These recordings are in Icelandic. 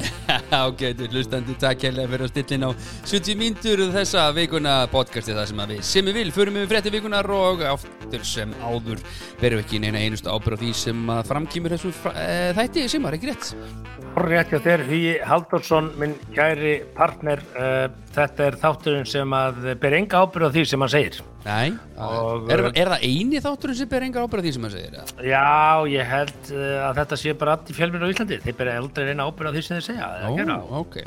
Ágætu hlustandi, takk hérlega fyrir að stilla inn á 70 mínútur þessa vikuna podcasti það sem við sem við vil förum við frétti vikunar og aftur sem áður verum ekki neina einustu ábyrð á því sem framkýmur þessu fra, e, þætti. Sem var ekki rétt? Rétt hjá þér, Hugi Halldórsson, minn kæri partner, uh, þetta er þátturinn sem að ber enga ábyrð á því sem hann segir. Nei, Og- er, er það eini þátturinn sem ber engar ábyrð á því sem að segir eða? Já, ég held uh, að þetta sé bara allt í fjölmjörn á Íslandi. Þeir bera aldrei reyna ábyrð á því sem þeir segja. Ó, Ó, gera. ok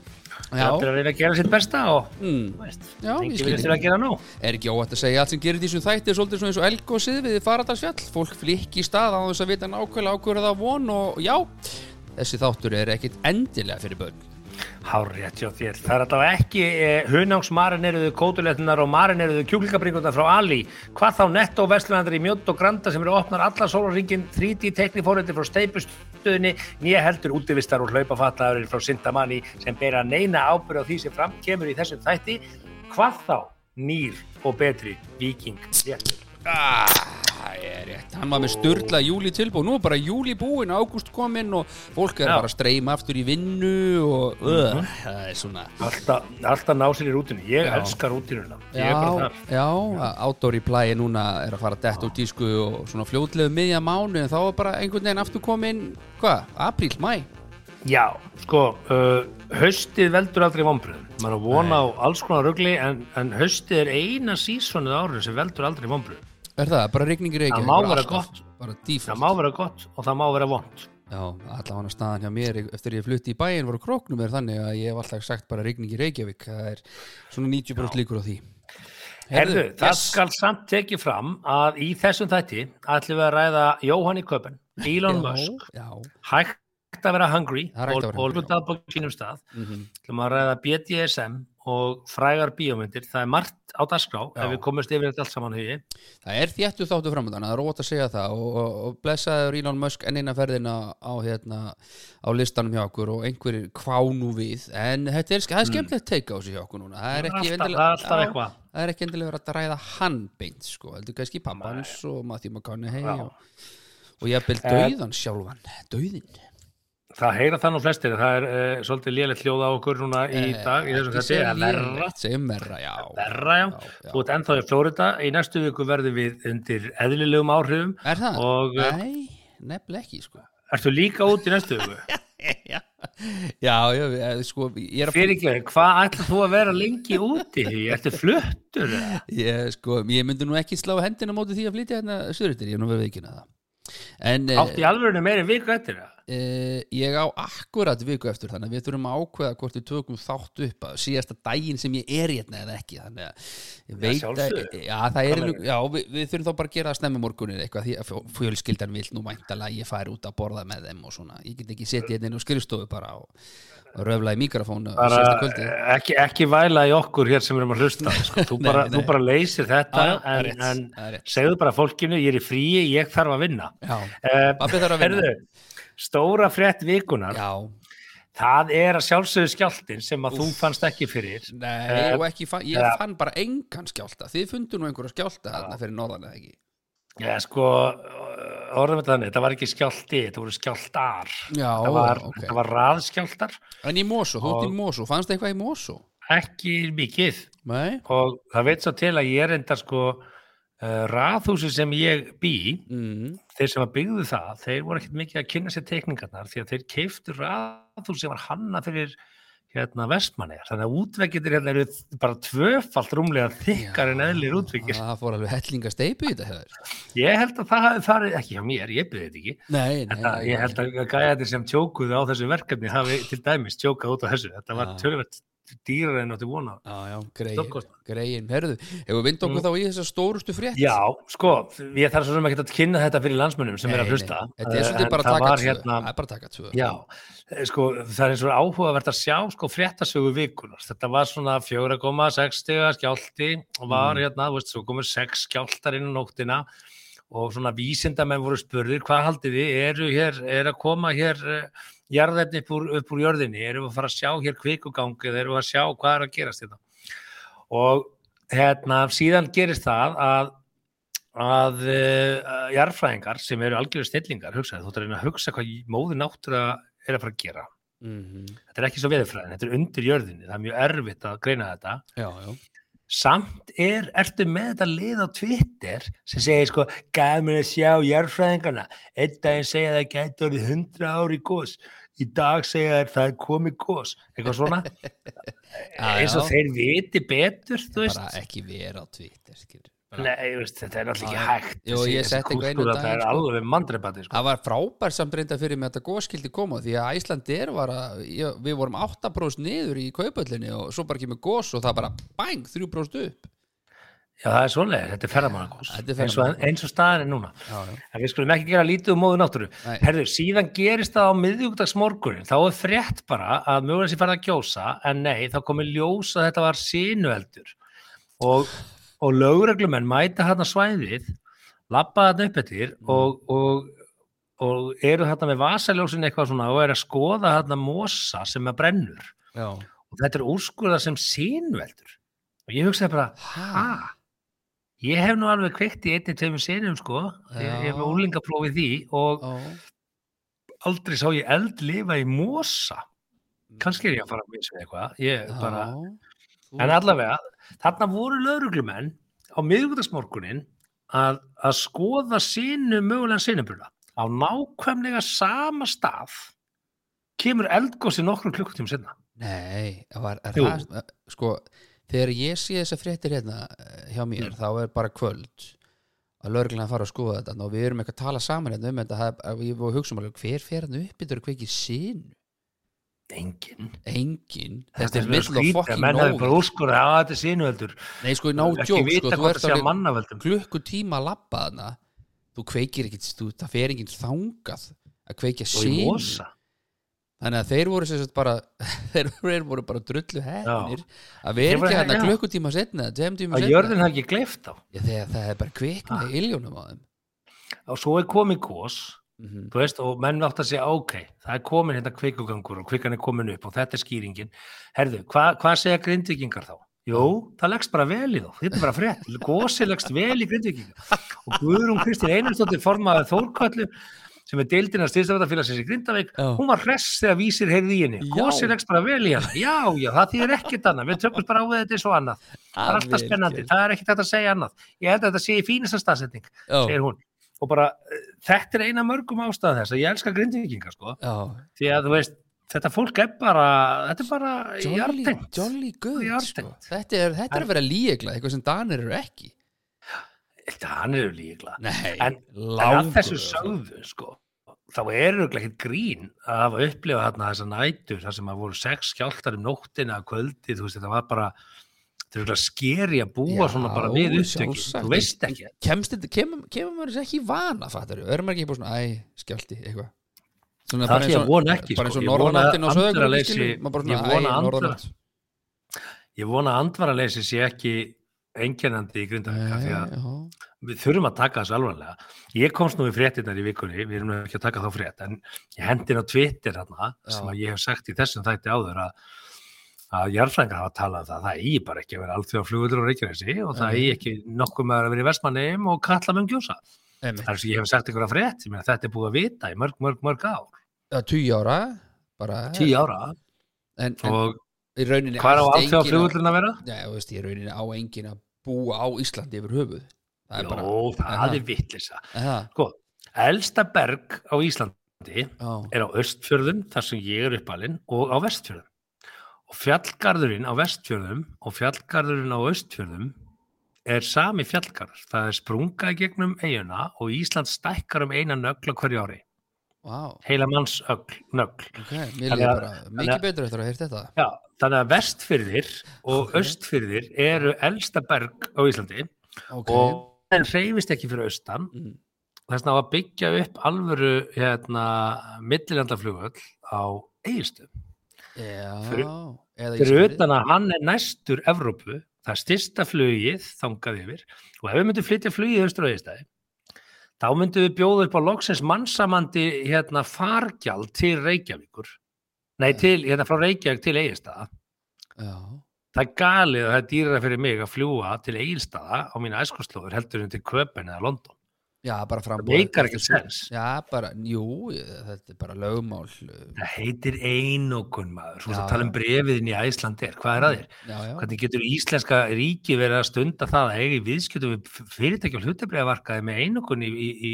Þeir aldrei Já, reyna að gera sitt besta og mm, Já, ég engi skil vilja þig. til að gera nóg. er ekki óvægt að segja allt sem gerir því sem þætti er svolítið eins og elgósið við faradalsfjall fólk flikki í stað á þess að vita nákvæmlega ákvörða það von og já þessi þáttur er ekkit endilega fyrir börn Hár rétt hjá þér. Það er alltaf ekki eh, hunangsmarineruðu kótulettunar og marineruðu kjúklingabringunar frá Ali. Hvað þá netto vestlunandar í mjótt og granda sem eru opnar allar sólaringin 3D teknifóröldi frá steipustöðinni nýja heldur útivistar og hlaupafattaður frá Sintamani sem bera neina ábyrð á því sem fram kemur í þessum þætti. Hvað þá nýr og betri viking réttur. Ah, það er rétt hann var með störla júli tilbúið nú er bara júli búinn, ágúst kominn og fólk er Já. bara að streyma aftur í vinnu og uh, það er svona Alltaf, alltaf ná sér í rútinu. Ég Já. elskar rútinuna. Ég er bara Já, þar. já, outdoor í plægi núna er að fara dett út tísku og svona fljótlegu miðja mánu en þá er bara einhvern veginn aftur komin, hvað, apríl, mæ Já, sko, uh, haustið veldur aldrei vonbröðum. Man er að vona á alls konar rugli en, en haustið er eina sísonið árið sem veldur aldrei vonbröðum. Er það, bara rigningir ekki Það má vera gott. Það má vera gott og það má vera vond. Já, allavega staðan hjá mér eftir ég flutti í bæinn voru króknum er þannig að ég hef alltaf sagt bara rigning í Reykjavík. Það er svona 90% líkur á því. Herðu, það yes. skal samt tekið fram að í þessum þætti ætlum við að ræða Jóhann í köpen, Elon Já, Musk, Já, hægt að vera hungry Það og, að vera og hungry, luta á sínum stað. mhm. Ætlum að ræða BDSM og frægar bíómyndir. Það er margt á dagskrá ef við komumst yfir þetta allt saman hugi. Það er þéttu þáttu framöndan, það er ótt að segja það og, og, og blessaður Elon Musk enn eina ferðina á, hérna, á listanum hjá okkur og einhverjir kvánu við en þetta er, er skemmtilegt teika á sig hjá okkur núna það er ekki Mm. Endilega það er ekki endilega að dræða hann beint sko, heldur kannski pappans og Matthew McConaughey og, og ég bel Eh, döiðan sjálfan döiðin Það heyra það nú flestir, það er uh, svolítið lélegt hljóð á okkur núna í dag í þessum þetta, eða verra, verra, já verra já. Já, já. Þú ert ennþá í Flórida, í næstu viku verðum við undir eðlilegum áhrifum. Er það? Og, eh, Nei, nefnilega ekki sko Ertu líka út í næstu viku? Já, já, sko Fyrir ekki, hvað ætlar þú að vera lengi úti? Ertu fluttur? ég, sko, ég myndi nú ekki slá hendina móti því að flytja hérna söðurittir, ég nú verið ekki það eh, Átt í alvörinu meiri viku eftir það? Uh, ég á akkurat viku eftir þannig að við þurfum að ákveða hvort við tökum þátt upp að síðasta daginn sem ég er hérna eða ekki þannig að ég veit að já, það er, já, við, við þurfum þá bara að gera það snemmi morgunin eitthvað því að fjölskyldan vil nú mæntalega að ég færi út að borða með þeim og svona, ég get ekki setið hérna inn á skrifstofu bara og röfla í mikrofónu ekki, ekki væla í okkur hér sem erum að hlusta sko. þú, Nei, bara, nei. þú bara leysir þetta Já, já, en, rétt, en segðu bara fólkinu ég er í fríi, ég þarf að vinna. Já, uh, þarf að vinna. stóra frétt vikunar já, það er að sjálfsögðu skjáltin sem að þú fannst ekki fyrir. Nei, og ekki fann, ég ja. fann bara engan skjálta þið fundu nú einhverja skjálta þarna fyrir norðan eða ekki? Já, sko, orðum þetta þannig, þetta var ekki skjálti, þetta voru skjáltar. Já, þetta var, ok. þetta var raðskjáltar, En í Mosó, þú ert í Mosó, fannst eitthvað í Mosó? ekki mikið. Nei Og það veit svo til að ég er enda sko, uh, raðhúsi sem ég bý, mm. þeir sem að byggðu það, þeir voru ekkert mikið að kynna sér teikningarnar því að þeir keiftu raðhúsi sem var hanna fyrir hérna vestmanni. Þannig að útveggir hérna eru bara tvöfalt rúmlega þykkar en eðlir útveggir. Það fór alveg hellinga steipu í þetta hefur Ég held að það hafi farið, ekki hjá mér, ég byggði þetta ekki. Nei, nei Þetta, ég held að gæðir sem tjókuðu á þessu verkefni hafi til dæmis tjókað út á þessu. Þetta var tölvöld dýrar en átti vona Já, já, greiðin, greiðin, herðu Ef við vind okkur Mm. þá í þessar stórustu frétt? Já, sko, ég þarf svo sem ekki að kynna þetta fyrir landsmönnum sem er að Nei, hlusta. nei, Þetta er svolítið bara að það taka tvö. hérna, Það er bara að taka tvö. Já, sko, það er eins og áhugavert að sjá sko fréttasögu vikunar. Þetta var svona 4,6 stiga skjálti og var Mm. hérna, þú veist, svo komur 6 skjáltar inn á nóttina og svona vísindamenn voru spurðir, hvað haldið þið, eru hér, er að koma hér uh, jarðefni upp upp úr jörðinni, eru við að fara að sjá hér kvikugangi eða eru við að sjá hvað er að gerast þetta. Og hérna, síðan gerist það að að uh, jarðfræðingar sem eru algjörðu snillingar hugsaði, þú reyna að hugsa hvað móði náttúra er að fara að gera. Mhm. þetta er ekki svo veðurfræðin, þetta er undir jörðinni það er mjög erfitt að greina þetta. Já, já. Samt er, ertu með þetta lið á Twitter sem segir sko gaman að sjá jarðfræðingarna einn daginn segja að það gæti orðið 100 ári gós í dag segja þær það er komið gós eitthvað svona. Já, eins og þeir viti betur þú veist. Bara ekki vera á Twitter skilur. Nei, veist, þetta er náttúrulega ekki hægt jú, þessi- þessi kúltúr, þetta er sko. alveg mandrepati sko. Það var frábær samt reynda fyrir með þetta góðskildi koma því að Æslandir var að við vorum 8% niður í kaupöllinni og svo bara kemur gós og það bara bang, 3% upp Já, það er svoleiðis, þetta er er eins, eins og staðan er núna Já, já. en við skulum ekki gera lítið um móðu náttúru. Herðu, síðan gerist það á miðjúkdagsmorgunin þá er frétt bara að mögulega sér farið að gjósa en nei, þá komið ljós að þetta var sinueldur og, og lögreglumenn mæta hann svæðið labba þarna upp eftir Mm. og, og, og eru þarna með vasaljósin eitthvað svona og er að skoða þarna mosa sem að brennur Já. og þetta er úrskurða sem sinueldur og ég hugsaði bara, hæ? Ég hef nú alveg kveikt í einni tveimur sinum sko, ég, ég hef Já. úlingaprófið því og Já. aldrei sá ég eld lifa í mosa kannski er ég að fara að missa eitthvað ég bara, Já. en allavega þarna voru lauruglumenn á miðvíkudagsmorgunin að, að skoða sinu mögulega sinubruna á nákvæmlega sama stað kemur eldgósi nokkrum klukkutíma sinna Nei, það var, það, sko, þegar ég sé þessar fréttir hérna eh, hjá mér, Mm. þá er bara kvöld að lögreglan fara að skoða þetta. Og við erum ekki að tala saman hérna um þetta. Ég var að hugsa um hver fer hérna upp? Þetta er hvað ekki sín, engin engin þetta er of skrítið að fucking menn hafi bara úrskurða að þetta er sinuveldur nei sko, no joke, sko, þú ert að alveg klukkutíma að labba þarna. Þú kveikir þú, það fer enginn þangað að kveikja og sín þannig að þeir voru sem sagt bara þeir voru bara drullu hefnir að ekki hérna klukkutíma setna tveim tíma að setna jörðin hafi ekki gleift á Já, það er bara kvikna í iljónum á þeim. Og svo er komið gós mm þú veist, og menn átt að segja ok, það er komin hérna kvikugangur og kvikan er komin upp og þetta er skýringin. Herðu, hvað hva segja grindvikingar þá? Jú, það leggst bara vel í þá, þetta er bara frétt. Gósi leggst vel í grindvikingar og Guðrún Kristín Einarsdóttir formaði Þórkallu sem er deildina styrstafættafélagsins í Grindavík, Já. hún var hress þegar vísir heyrði í henni, gósi leggst bara vel í hana. Já, já, það þýðir ekkert annað. Við tökumst bara á þetta eins og annað. Það er alltaf spennandi, það er ekkert að segja annað. Ég held að þetta sé í fínasta staðsetning segir hún og bara eh, þetta er eina mörgum ástæða þess að ég elska grindvikingar sko. Já, því að þú veist þetta fólk er bara þetta er bara jartengt jolly good sko. Þetta er, þetta er að vera líegla eitthvað sem Danir eru ekki. Hann eru Nei, En- en að þessu sögðu sko þá er auðvitað ekkert grín að hafa upplifað þarna þessa nætur þar sem að voru sex skjáltar um nóttina kvöldi þú veist þetta var bara þetta er skeri að búa Já, svona bara við sjálfsagt. þú veist ekki Kemst þetta, kemur, kemur maður þessi ekki í vana við, erum maður ekki bara svona, æ, skjálti eitthvað. Svona Það eins ég og- vona ekki, bara eins og að andvaraleysi- maður bara ég vona að andvaraleysi sé ekki einkennandi í að Já, við þurfum að taka þessu alvarlega. Ég komst nú í fréttinnar í vikunni við erum ekki að taka þá frétt en ég hendin á Twitter hérna sem að ég hef sagt í þessum þætti áður að að jarðfrængar hafa talað um það það eigi bara ekki að vera alþjóða flugutur á Reykjanesi og það eigi ekki nokkuð með að vera í Vestmanneim og kalla með gjósa. Einmitt. þar sem ég hef sagt einhverja frétt ég meina, þetta er búið að vita í mörg, mörg, mörg ár. Já, tíu ára bara, tíu ára. En, en og rauninni hvað er á enginn að- að vera? Já, þú veist, í rauninni á enginn að búa á Íslandi yfir höfuð. Það er Jó, bara, það er vittlisa það, sko, elsta berg á Íslandi já, er á östfjörðum þar sem ég er uppalinn og á vestfjörðum og fjallgarðurinn á vestfjörðum og fjallgarðurinn á östfjörðum er sami fjallgarður. Það er sprungað gegnum eiguna og Ísland stækkar um eina nögla hverju ári. Vá, heila manns ögl, nögl. Ok, mér Þannig líður að- bara mikið betur eftir að heyrta þetta. Já, þannig að vestfyrðir og Ok. östfyrðir eru elsta berg á Íslandi Ok, og en hreyfist ekki fyrir austan. Mm. þess að byggja upp alvöru hérna, millilandaflugöll á eigistu já fyrir- utan að hann er næstur Evrópu, það styrsta flugið þangað yfir og ef við myndum flytja flugið austur á eigistæði þá myndum við bjóða upp á loksins mannsamandi hérna, fargjald til Reykjavíkur. Nei, til, hérna frá Reykjavík til eigistæða Já, það er galið að það er dýrara fyrir mig að fljúa til eigilstaða á mína æskuslóður heldur en til Köpen eða London já, bara fram meikar ekki sens. Já, bara, jú, þetta er bara lögmál uh, það heitir einokun maður. Já, að tala um brefiðin í Æslandir hvað er að þér? Já, já, Hvernig getur íslenska ríki verið að stunda það að eiga í viðskjötu við fyrirtæki og hlutabriðavarkaði með einokun í, í, í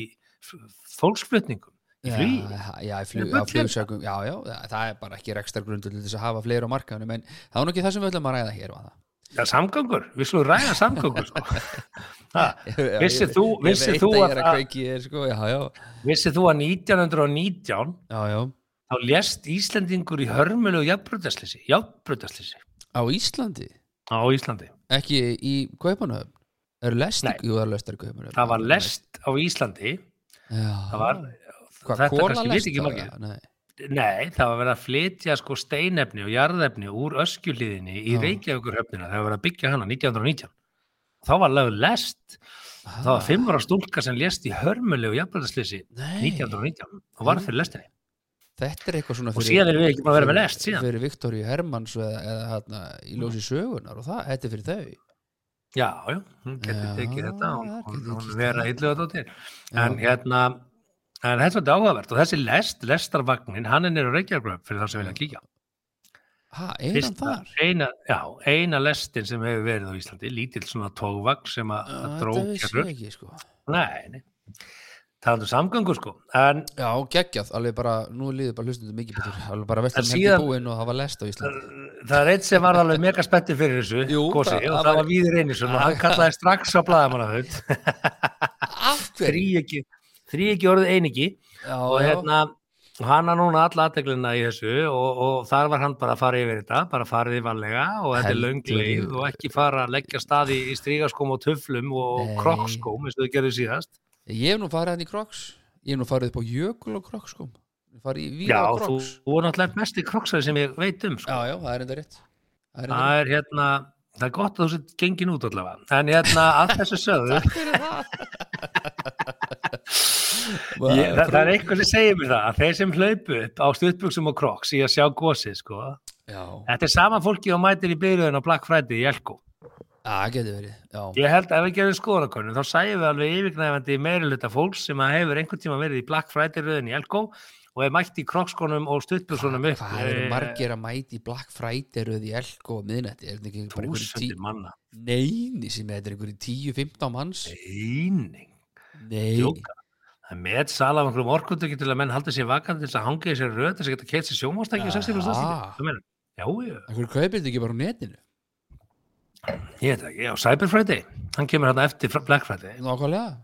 fólksflutningum? Í flugi? já, í flug, Það er á flugsökum já, já, það- er bara ekki rekstargrundur til þess að hafa fleiri á markaðunum en það nú ekki það sem við ætlum að ræða hér var það Já, samgangur, við slúum ræða samgangur sko. ég- þú, veit þú að er sko, já, já, vissir þú að 1919 já, já. þá lést Íslendingur í hörmulegu jafnbröðaslýsi, jafnbröðaslýsi á Íslandi, á Íslandi. ekki í Kaupanöfn eru lest, Nei. jú, er Það var lest á Íslandi, já, það var, hvað, þetta kannski veit ekki það? margir. Nei. Nei, það var verið að flytja sko steinefni og jarðefni úr öskjuliðinni í. Reykjavíkurhöfnina þegar var verið að byggja hana 1919. Þá var lögð lest, það var Ah, fimm ára stúlka sem lést í hörmulegu jafnbröðaslýsi nei, 1919 og var fyrir lestinni. þetta er eitthvað svona Og síðan erum við ekki að vera með fyrir- lest síðan. fyrir Viktoríu Hermanns eða, eða hérna, í ljósi sögunar og það, þetta er fyrir þau Já, já, hún getur tekið þetta, það tekið vera það. illu að dóttir. Já. En hérna, þetta er svolítið áhugavert og þessi lest, lestarvagnin, hann er nýra Reykjavík fyrir þá sem vilja kíkja. ha, einan þar? eina, já, eina lestin sem hefur verið á Íslandi, lítill svona tógvagn sem að Já, að þetta dró vissi ekki sko. Nei, nei. Það er um samgöngur sko. En Já, geggjað, alveg bara, nú líður bara hlustundum mikið betur, alveg bara helgi síðan- búinn og það var lest á Íslandi. Það er eitt sem var alveg mega spetti fyrir þessu Jú, gósi, það- og það það var- Víður Einarsson og hann kallaði strax á blaðamannafund Af þrý ekki, þrý ekki orðið einingi Já, og hérna hann har núna alla aðteglina í þessu og, og þar var hann bara að fara yfir þetta bara farið í valega og þetta er Heldur- löng leið og ekki fara að leggja staði í strígaskóm og töflum og krokkskóm eins og þau gerðu síðast. Ég hef nú farið hann í Crocs. Ég hef nú farið upp á Jökul og í Víða Já, þú, er náttúrulega mesti kroksari sem ég veit um sko. Já, já, það er enda rétt. Það er það er hérna það er gott að þú sett gengin út allavega. En hérna að þessu sögðu ég, það, það er eitthvað sem segir mér það að þeir sem hlaupu upp á stuttbuxum og kroks í að sjá gósið sko, Já, þetta er sama fólki og mætir í byrjuðin á Black Friday í Elko. Getur verið Ég held að ef við gerum skoðanakönnun þá sæjum við alveg yfirgnæfandi meiriluta fólks sem að hefur einhvern tíma verið í Black Friday röðin í Elko og er mætt í krokskonum og stuttbuxunum upp Hvað eru eh, margir að mæti í Black Friday röð í Elko og miðnætti? Er þúsundir manna. Neini sem þetta er einhverju 10-15 manns? Eining, Nei, djóka Það er með sala af einhverjum orkundöki til að menn halda sér vakandi til að hanga í sér röð til að geta keitt sér sjómástæki og 60% afslætti. Hvað meinar? Já, já, einhverju kaupir þetta ekki bara á netinu? ég veit það ekki, já, Cyber Friday. Hann kemur hérna eftir Black Friday. Nákvæmlega.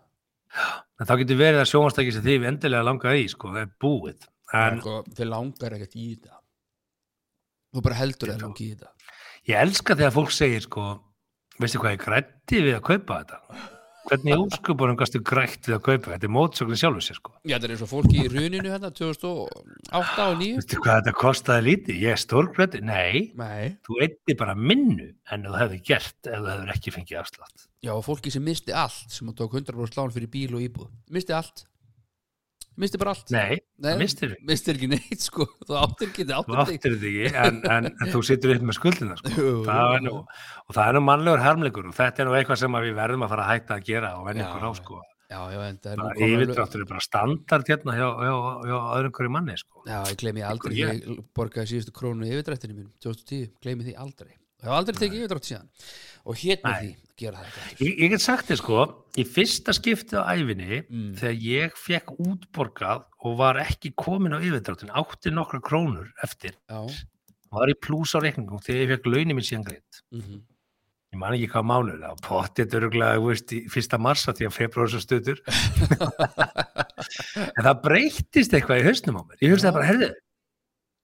En þá getur verið að sjómástæki sem þið endilega langaði í, sko, það er búið. En Sko, Þið langar ekkert í þetta. Þú bara heldur að þið langi í þetta. Ég elska þegar fólk segir sko, veistu hvað ég grætti við að kaupa þetta? Hvernig úrskupunum gastu grætt við að kaupa þetta? Er mótsögnin sjálfur sér sko. Já, þetta er eins og fólki í runinu hérna 2008 og 2009 Veistu hvað þetta kostaði lítið? Ég er stórgrætti? Nei, Nei þú eitti bara minnu en þú hefði gert ef þú hefur ekki fengið afslátt. Já, og fólki sem misti allt sem tók 100% lán fyrir bíl og íbúð misti allt misti bara allt Nei, Nei, mistir þig. mistir ekki neitt sko þú áttir ekki, þú Þú áttir áttir þetta ekki en, en, en þú situr upp með skuldina sko. Það er nú, og það er nú mannlegur harmleikur og þetta er nú eitthvað sem við verðum að fara að hætta að gera og venja Já, ykkur á sko. Já, já, en það er nú komið Yfirdráttur er bara standard hérna hjá, hjá, hjá öðrum hverju manni sko. Já, ég gleymi aldrei Ég- ég borgaði síðustu krónu í yfirdrættinu minn 2010, gleymi því aldrei og hef aldrei tekið yfirdrætt síðan og með því gera það Ég, ég get sagt þér sko, í fyrsta skipti á æfinni, Mm. þegar ég fekk útborgað og var ekki komin á yfirdráttin, átti nokkra krónur eftir, Já, var í plús á reikningum þegar ég fekk launin minn síðan greitt. mhm Ég man ekki hvað mánuð, það var pottið öruglega, þú veist, í fyrsta marsa því að februar svo stöður. en það breyttist eitthvað í hausnum á mér ég hugsaði bara,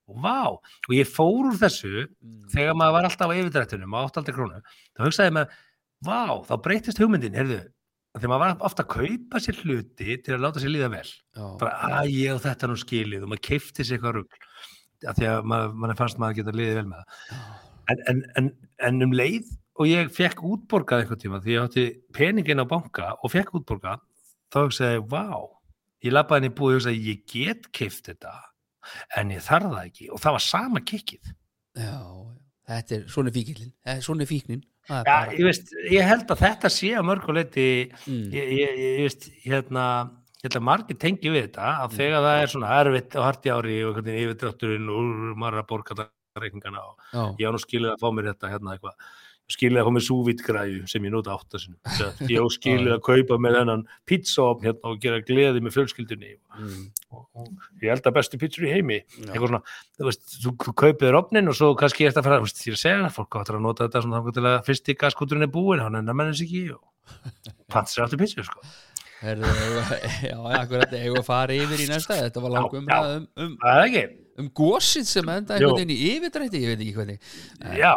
herðu vá, og ég fór úr þessu Mm. þegar maður var alltaf á yfirdrættunum á 800 krónu, þá hugsaði með vá, þá breyttist hugmyndin, herðu þegar maður var ofta að kaupa sér hluti til að láta sér líða vel. Já, bara að ég og þetta nú skilið og maður keifti sér eitthvað rugl af því að maður, maður fannst maður geta liðið vel með það. En, en, en, en um leið og ég fekk útborgað eitthvað tíma því ég átti peningin á banka og fekk útborgað þá hugsaði ég, vá. Ég labbaði henni búið og hugsaði, ég get keift þetta en ég þarf það ekki. Og það var sama kikkið. Já, þetta er svona fíkilin Svona er fíknin. Það er Já, bara ég, veist, ég held að þetta sé að mörguleiti Mm. ég, ég, ég veist, hérna ég held að margir tengi við þetta Mm. að þegar það er svona erfitt og hart í ári og einhvern veginn yfirdrátturinn og maður er að borga þetta reikningana og Já, ég á nú skilið að fá mér þetta hérna eitthvað skilið að fá mér súvítgræju sem ég nota átta sinni ég á skilið að kaupa með þennan pizzaopn hérna og gera gleði með fjölskyldunni. Mm. og, og ég held að bestu pizzur í heimi. Eitthvað svona, þú veist, þú, þú kaupið þér opnin og svo kannski þetta að fara, þú veist, ég er að segja það fólk áttur að nota þetta svona þannig til að fyrsti gaskúturinn er búin hann er mennins ekki og pants sér aftur pizzu, sko. Herðu, já, akkurat, eigum við að fara yfir í næsta? Þetta var langum um, um, um gósið sem enda einhvern veginn í yfirdrætti, ég veit ekki hvernig. Já.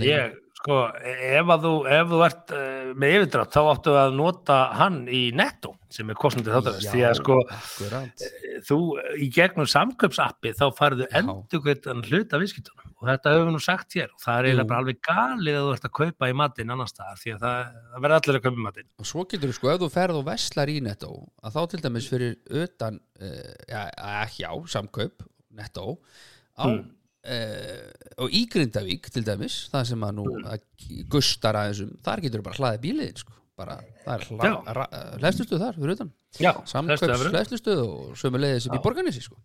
ég, sko ef þú, ef þú ert uh, með yfirdrátt þá áttu að nota hann í netto sem er kostnandi þáttarins. Því að sko akkurat. þú í gegnum samköpsappi þá farðu endur hvernig hluta viðskiptunum. Og þetta höfum við nú sagt hér. Og það er eiginlega bara alveg galið að þú ert að kaupa í matinn annar staðar því að það, það verður allir að kaupa í matinn. Og svo getur þú sko, ef þú ferð og veslar í netto að þá til dæmis fyrir utan uh, já, ekki á, samkaup netto á Mm. Uh, og í Grindavík til dæmis, það sem að nú mm. gustar aðeins um, þar getur þú bara hlaðið bíliðin sko, bara, það er hlæstustuð þar fyrir utan fyrir. hlæstustuð og sömulegðis upp í Já. borganessi sko.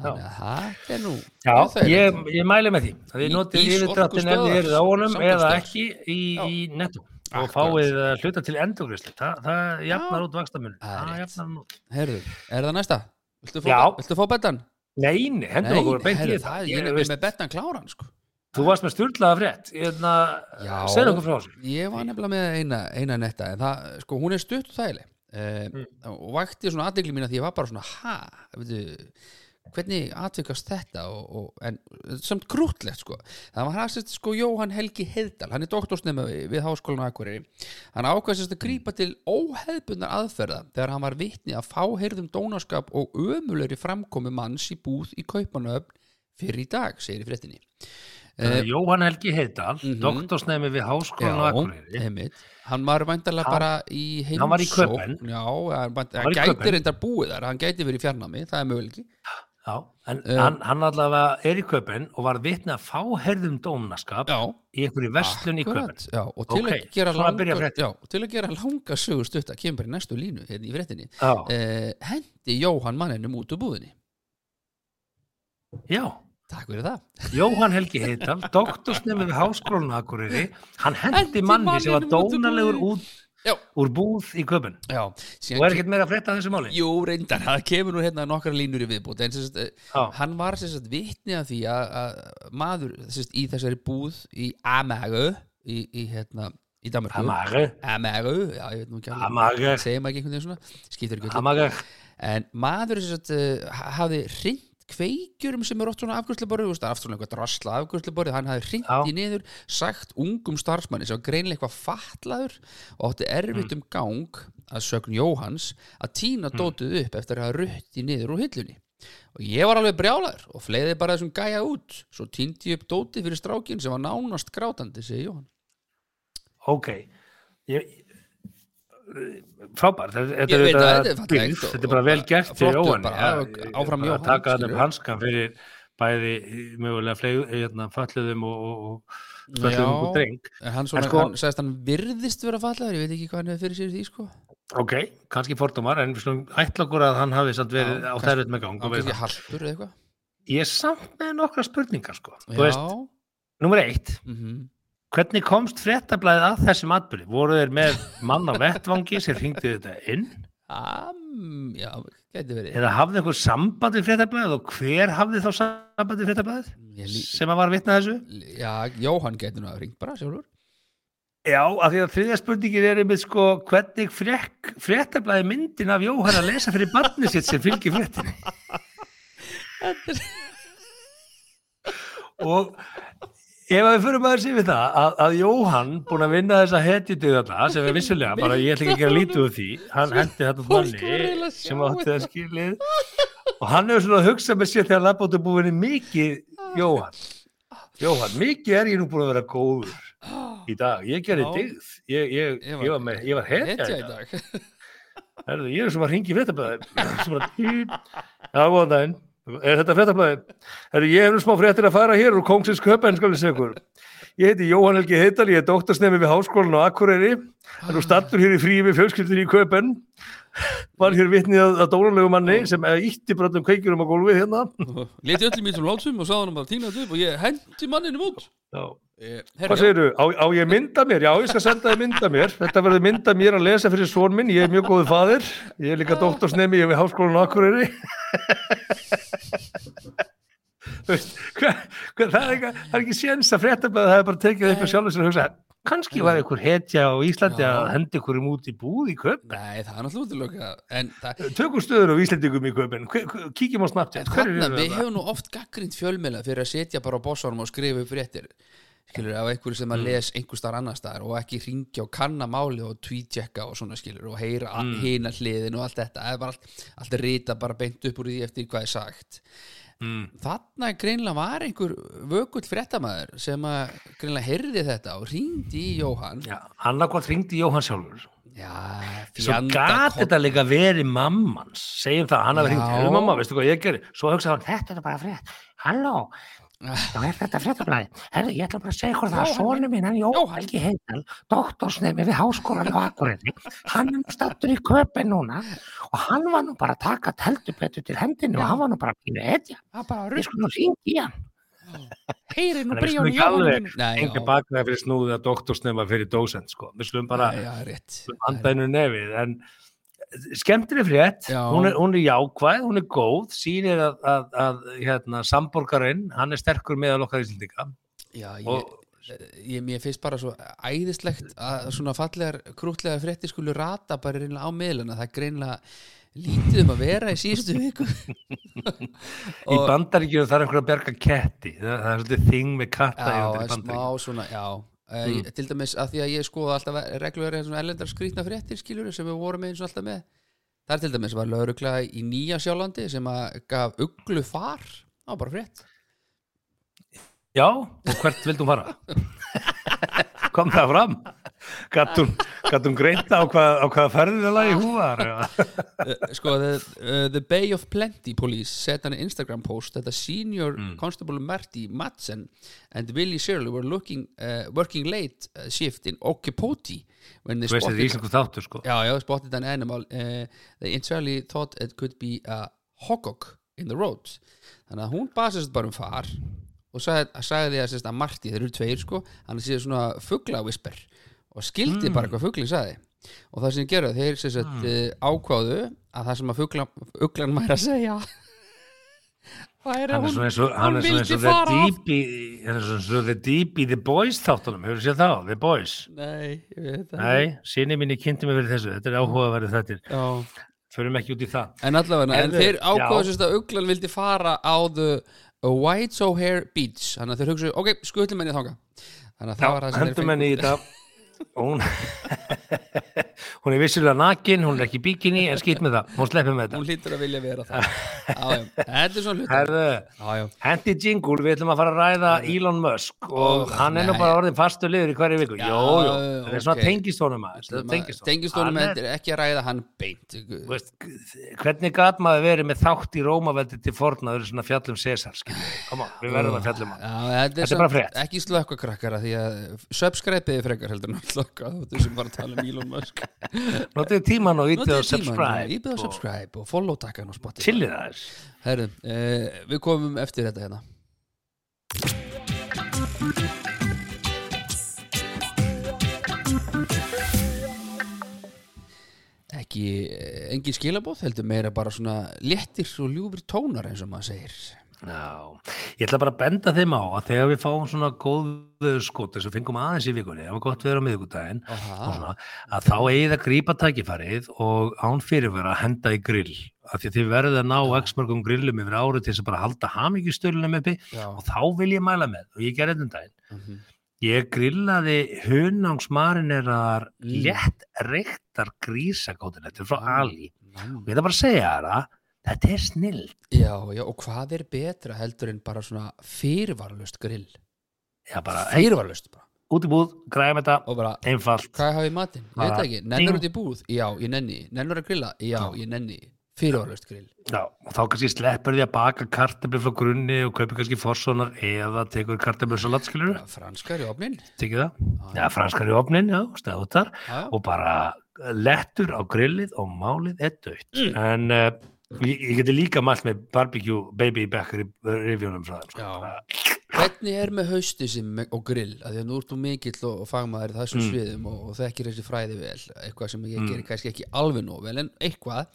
þannig að það er nú Já, ég, ég mæli með því að notið ís- yfirdráttin ef orkustöðvar, eruð á honum eða ekki í, í netto og fáið uh, hluta til endurgrislu það, það jafnar út vakstamun Það jafnar hann út Herðu, er það næsta? Viltu fá, Já. viltu fá betan? Neini, hendur okkur beint í það, Ég er með betan kláran sko. Þú varst með styrlaða frétt Hérna, Já. segðu okkur frá þessu Ég var nefnilega með eina, eina netta það, sko, hún er og þægileg uh, og vakti svona aðdegli mín að því ég var bara svona, ha, veitu hvernig atvikast þetta og, og, en samt grútlegt sko. Það var hægst sko Jóhann Helgi Heiðdal. Hann er doktorsnema við, við háskólan Akureyri. Hann ákvæðsist að grípa til óheðbundar aðferða þegar hann var vitni að fáheyrðum dónaskap og ömulegri framkomi manns í búð í Kaupanöfn fyrir í dag, segir í fréttinni. Uh, Jóhann Helgi Heiðdal, Mhm. doktorsnemi við Háskólan á Akureyri. hann var væntalega Hann- bara í heimsókn hann var í Köben. já, hann, hann, í gæti reyndar búið þar hann gæti verið í fjarnami, það er möguleiki Já, en Eh. hann, hann allavega er í köpun og var vitni að fáherðum dómnaskap já, í einhverju verslun í köpun já, og til, Ok, að gera langa, að gera langa sögur stutta kemur í næstu línu hérna í fréttinni. Já, eh, hendi Jóhann manninum út úr búðinni. Já. Takk fyrir það. Jóhann Helgi Heiðdal, doktorsnemi við Akureyri hann hendi Hendi manni sem var dónalegur út já, úr búð í köpun. Og er ekkert meira að frétta af þessu máli? Jú, reyndar, það kemur nú hérna nokkra línur í viðbútt en sagt, eh, hann var sagt vitni að því að, að maður sagt, í þessari búð í Amager í, í hérna í Danmarku Amager, Amager, já, ég veit nú ekki alveg segir maður ekki einhvern veginn svona, en maður uh, hafði hrind kveikjurum sem er oft svona veist, aftur eitthvað drasla afgjörsluborðið, hann hafði hrind Já. í niður sagt ungum starfsmanni sem var greinlega eitthvað fatlaður og átti erfitt Mm. um gang að sögn Jóhans að tína dótið upp eftir að hafa rutt í niður úr hillunni. Og ég var alveg brjálaður og fleiði bara þessum gæja út. Svo týndi ég upp dótið fyrir strákin sem var nánast grátandi, segi Jóhann. Ok. Ég, frábær þetta er að bara vel gert til Jóhann Jóhann, taka hann upp hanskan fyrir bæði mögulega fleig, hérna, falluðum og, falluðum og dreng. hann, sko- hann sagðist hann virðist vera fallaður, ég veit ekki hvað hann hefur fyrir sér því sko. Ok, kannski fordómar en við slum ætla okkur að hann hafi samt verið á þærfið með gang ég samt með nokkra spurningar sko. þú veist, nummer eitt. Mhm. Hvernig komst fréttablaðið að þessum atbyrði voru þeir með mann á vettvangi sem hringdi þetta inn? Am, já, gæti verið. Eða hafði einhver samband við fréttablaðið og hver hafði þá samband við lí- sem að var vitna þessu? Já, Jóhann gæti nú að ringt bara sjálfur. Já, af því að þriðja spurningin er einmitt sko hvernig frétt, fréttablaði myndin af Jóhann að lesa fyrir barni sitt sem fylgir fréttinni? Og ef að við fyrir maður sér við það að, að Jóhann búin að vinna þessa hetjutu þarna sem er vissulega, bara ég ætla ekki að gera lítið úr því. hann hendi þetta manni að sem átti þetta. það skilið. Og hann hefur svona að hugsa með sér þegar labbóttu búinni mikið Jóhann. Jóhann, mikið er ég nú búin að vera góður í dag, ég gerði Já. dygð ég, ég, ég, ég var hetja í í dag. Herðu, ég er sem að ringi fréttablaði sem að píp já, góðan daginn, er þetta fréttablaði Herðu, ég hef nú smá fréttir að fara hér úr Kongsins köpen, skal ég segja ykkur ég heiti Jóhann Helgi Heital, ég er doktorsnemi við Háskólan á Akureyri er nú stattur hér í fríi við fjölskyldunni í köpen var hér vitnið að, að dónalegu manni sem ítti bröndum kveikjurum á gólfið hérna leti öllum mín sem látsum og sáðan hann bara tína þetta upp og ég hendi manninu út já. Eh, Hvað herra, segirðu? Á, á ég að mynda mér? Já, ég skal senda þið mynda mér. Þetta verður mynda mér að lesa fyrir svon minn. Ég er mjög góðu faðir. Ég er líka doktorsnemi við Háskólan á Akureyri. Veist, hva, hva, það, er ekki, það er ekki séns að fréttablaðið það er bara tekið upp og sjálfur sér að hugsa kannski var einhver hetja á Íslandi Já. að hendi einhverjum út í búð í köp. Nei, það er náttúrulega það, Tökum stöður á Íslandingum í köpin. Kíkjum á eru við hefum nú oft gaggrind fjölmiðla fyrir að setja bara á bossanum og skrifa upp fréttir skilur, af einhverju sem Mm. að les einhver starf annar staðar og ekki ringja og kanna máli og tweetjekka og svona skilur og heyra mm. hina hliðin og allt þetta er allt, allt rita bara beint upp úr því eftir hvað er sagt Mm. þarna greinlega var einhver vökull fréttamaður sem að greinlega heyrði þetta og ringdi í Jóhann Já, annarkvæmt ringdi Jóhann sjálfur. já, Svo gat þetta líka verið mammans segjum það, hann hafi Já. hringt hefur mamma, veistu hvað ég gerir svo hugsaði hann, þetta er bara frétt halló, þá er þetta fréttablaði herðu, ég ætla bara að segja ykkur það, sonu minn hann Jón Jóhann. Helgi Heital, doktorsnemi við háskólan á Akureyri, hann er nú stattur í köpinn núna og hann var nú bara að taka teldubetu til hendinu og hann var nú bara að pínu etja, það bara ég skulle nú í hann. Heyri nú bríðan í enga já. baknaði fyrir snúðið að doktorsnema fyrir dósent sko, við slum bara Já, já, andæðinu nefið en skemmtileg frétt. Hún er, hún er jákvæð, hún er góð sýnir að, að, að hérna, samborgarinn, hann er sterkur meðal okkar íslendinga. Ég, og ég, mér finnst bara svo æðislegt að svona fallegar krútlegar fréttir skulu rata bara reynilega á miðluna það er greinlega lítið um að vera í síðustu viku. Í bandaríkjum þarf einhver að berga ketti. Það, er svolítið þing með katta já, smá svona, já mm. til dæmis að því að ég skoða alltaf reglulega svona erlendar skrýtna fréttir skilur sem við vorum eins og alltaf með það er til dæmis var laurugla í Nýja Sjálandi sem að gaf uglu far á bara frétt já, og hvert vildum fara? kom það fram? Gatt hún, gat hún greinta á hvað, á hvað ferðilega í húðar? uh, sko, the, uh, the Bay of Plenty Police set an Instagram post that a senior constable Marty Madsen and Willie Shirley were looking, uh, working late uh, shift in Okipoti when they er spotted þáttur sko já, já, spotted an animal uh, they initially thought it could be a hogok in the road þannig að hún basist bara um far og sagði, sagði því að, að Marty, þeir eru tveir sko hann sé svona fuglavisper og skildi bara hvað fuglinn sagði. Og það sem gerðu, þeir sem sagt mm. ákváðu að það sem að mæri að segja væri hann að er svona eins og hann hún er svona eins og deep í hann er svona eins og the deep í the boys þáttunum. Hefur séð þá, the boys. Nei, ég veit það Nei, sinni minni kynnti mig fyrir þessu, þetta er áhugaverið þetta Já. förum ekki út í það. En allavega, en Herðu, þeir sérst að uglan vildi fara á the White O'Hare Beach Þannig að þeir hugsaðu, ok, skutlum henni þanga Þannig að það var það sem þeir hendum henni í þetta hún hún er vissilega nakin, hún er ekki í bikini en skýt með það, hún sleppir með Hún þetta hlýtur að vilja vera það. Þetta er svona hlut Herðu, Já, já, hendi jingle, við ætlum að fara að ræða Elon Musk og Ó, hann er nú bara orðin fastur liður í hverju viku. Jó, það er svona tengistónum aðeins tengistónum. Er- ekki að ræða hann beint. Þú veist, hvernig gat maður verið með þátt í Rómaveldi til forna, þau eru svona fjallum César, koma, við verðum að fjallum þetta er, bara frétt. Ekki slökka krakkara því að subscribe-ið frekar heldur slökka þú sem bara að tala um Elon Musk Notiðu tíman og ítið Notið tímann, subscribe. Íbið á og subscribe og follow takkan og Spotify Chillið það þess. Herðu, eh, við komum eftir þetta hérna Ekki, eh, engin skilabóð heldur meira bara svona léttir og ljúfur tónar eins og maður segir Já, ég ætla bara að benda þeim á að þegar við fáum svona góðu skot þess að fengum aðeins í vikunni, það var gott við erum á svona, að þá eigið að grípa tækifærið og án fyrirvera að henda í grill af því að þið verðið að ná x mörgum grillum yfir árið til þess að bara halda hamingjustölunum uppi já. og þá vil ég mæla með og ég gerði þetta um daginn mhm. ég grillaði hunangsmarinerar Mm. létt reyktar grísakótilettur frá Mm. Ali Mm. og ég ætla bara að segja það þetta er snill Já, já, og hvað er betra heldur en bara svona fyrirvaralust grill? já bara, hey, Fyrirvaralust bara. út í búð, græðum þetta Og bara, einfalt hvað hafi í matinn? Ég veit ekki. Nennur út í búð? Já, ég nenni. Nennur að grilla? Já, ég nenni. Fyrirvaralust grill. Já, og þá kannski sleppur því að baka kartabli frá grunni og kaupir kannski forssonar eða tekur kartabli salat, skilur Já, franskar í það, já, franskar í opnin já, stöðutar Já, og bara lettur á grillið og málið er dött en uh, ég, ég geti líka mælt með barbecue baby back revjunum frá sko. Bara- Hvernig er með hausti sem og grill? Að því að nú ert þú mikill og, og fagmaður í þessum Mm. sviðum og, og þekkir þessi fræði vel. Eitthvað sem ég Mm. gerir kannski ekki alveg nóg vel, en eitthvað.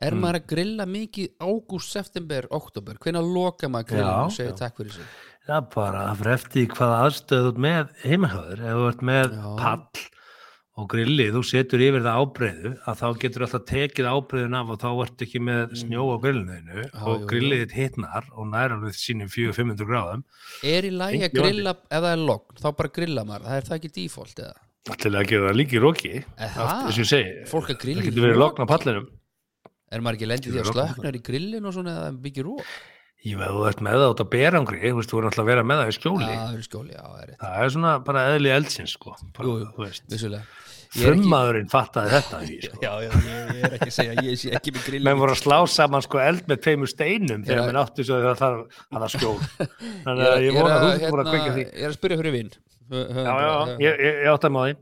Er Mm. maður að grilla mikið ágúst, september, oktober? Hvenær loka maður grillinu og segir já. takk fyrir sig? Já, bara það fyrir eftir hvaða aðstöð þú ert með heimahöður, ef þú ert með Já. pall og grillið, þú setur yfir það ábreyðu, að þá getur alltaf tekið ábreyðun af og þá ert ekki með snjó á grillinu Já, og jú, jú. grillið þitt hitnar og nær alveg sínum 400-500 gráðum, Er í lagi að grilla ef það er logn, þá bara grilla maður, það er það ekki default eða? til að gera það líka í Aha. þess að ég segi, að það getur verið lokn á pallinum. Er maður ekki lendið því að slöknar í grillin og svona eða byggir rók? Ég veið, þú ert með það út á berangri, þú veist, þú er alltaf að vera með það í Já, skjóli. það er skjóli, já, það er rétt, Það er svona bara eðli eldsins, sko. Bara, Jú, jú. vissulega. Frummaðurinn fattaði þetta, því, sko. Já, já, ég, ég er ekki að segja, ég sé ekki með grillin. menn voru að slá saman sko eld með tveimur steinum þegar menn áttu svo að það það var skjól þannig að ég vona að að, þú fyrir að hérna, kveikja því ég er að spyrja fyrir vinn. já, já, ég, átti að máði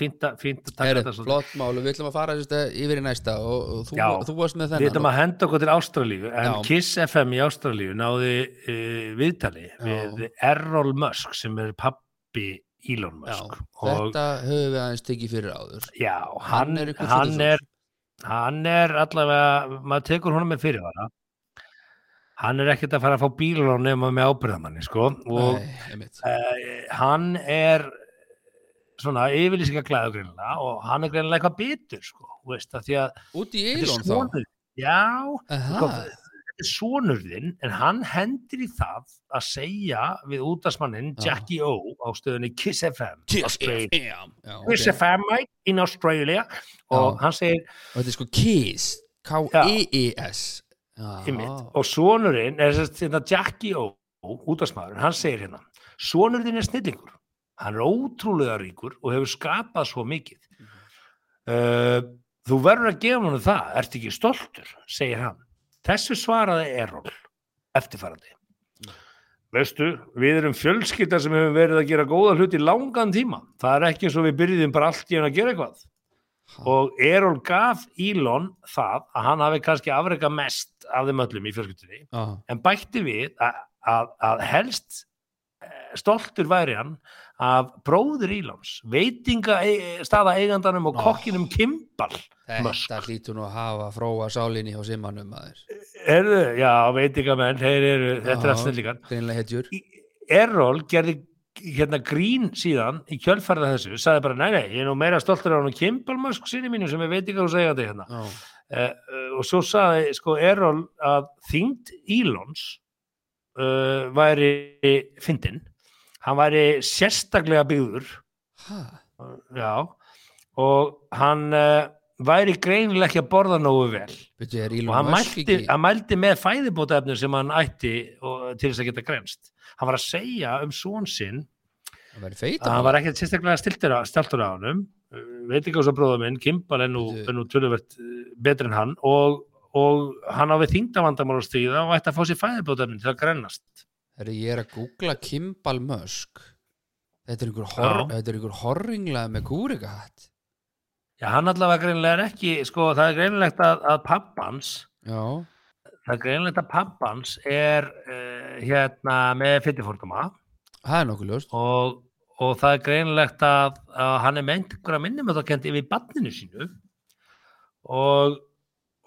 fínt að, að taka þetta flott málu, við ætlum að fara yfir í næsta og, þú, varst með við þennan. ætlum að henda okkur til Ástralíu en. Kiss FM í Ástralíu náði uh, viðtali við Errol Musk sem er pappi Elon Já, Musk. Og þetta höfum við aðeins tekið fyrir áður. já, Hann hann, er hann er hann er allavega maður tekur honum með fyrirvara. Hann er ekkert að fara að fá bílun nema með ábyrðamanni sko. Og Nei, uh, hann er svona yfirlýsinga glæðu greinlega og hann er greinlega eitthvað bitur sko, veist, að að Út í Eilon þá? já, þetta er sonur þinn en hann hendur í það að segja við útasmannin Já. Jackie O á stöðunni Kiss FM Kiss. FM. Kiss. FM mate, in Australia og hann segir Og þetta er sko Kiss, K-E-E-S. Já, einmitt, og sonurinn er þetta Jackie O útasmaður, hann segir hérna sonurinn er snillingur hann er ótrúlega ríkur og hefur skapað svo mikið uh, þú verður að gefa hann það ert ekki stoltur, segir hann þessu svaraði Errol eftirfarandi. Veistu, við erum fjölskylda sem hefur verið að gera góða hluti í langan tíma. Það er ekki eins og við byrjuðum bara allt í hann að gera eitthvað. Ha. og Errol gaf Elon það að hann hafi kannski afreika mest af þeim öllum í fjölskyldunni. Já, en bætti við að, að, að helst stoltur væri hann af bróður Ílons, veitinga e- staða eigandanum og kokkinum Kimball. þetta hlýtur nú að hafa fróa sálinni hjá simmanum. Erðu, já, veitingamenn, þeir eru, þetta er að snillíkan. Errol gerði hérna grín síðan í kjölfarða þessu, sagði bara, nei, nei, ég er nú meira stoltur á hann og Kimball Musk sinni mínu sem er veitingar og segja þetta hérna. Uh, uh, og svo sagði sko Errol að þyngd Ílons uh, væri fyndin hann væri sérstaklega byggður. Ha, já. Og hann uh, væri greinilega ekki að borða nógu vel. Og hann mælti, hann mælti með fæðibótaefnum sem hann ætti og, til þess að geta grenst hann var að segja um són sinn að hann var ekkert sérstaklega stiltur á, honum. Veit ekki á svo bróða minn, Kimball er nú, nú töluvert eh, betri en hann. Og, og hann á við þingdavandamál að stíða og ætti að fá sér fæðibótefnin til að grennast Herri, ég er að googla Kimball Musk. Þetta er einhver, hor, einhver horringlað með kúrikahatt. Já, hann allavega greinilega er ekki, sko, það er greinilegt að, að pappans, Já, það er greinilegt að pappans er uh, hérna með fyrirfórtuma það er nokkuð ljóst. og, og það er greinilegt að, að hann er með einhverja minnum að það kendi yfir banninu sínu og,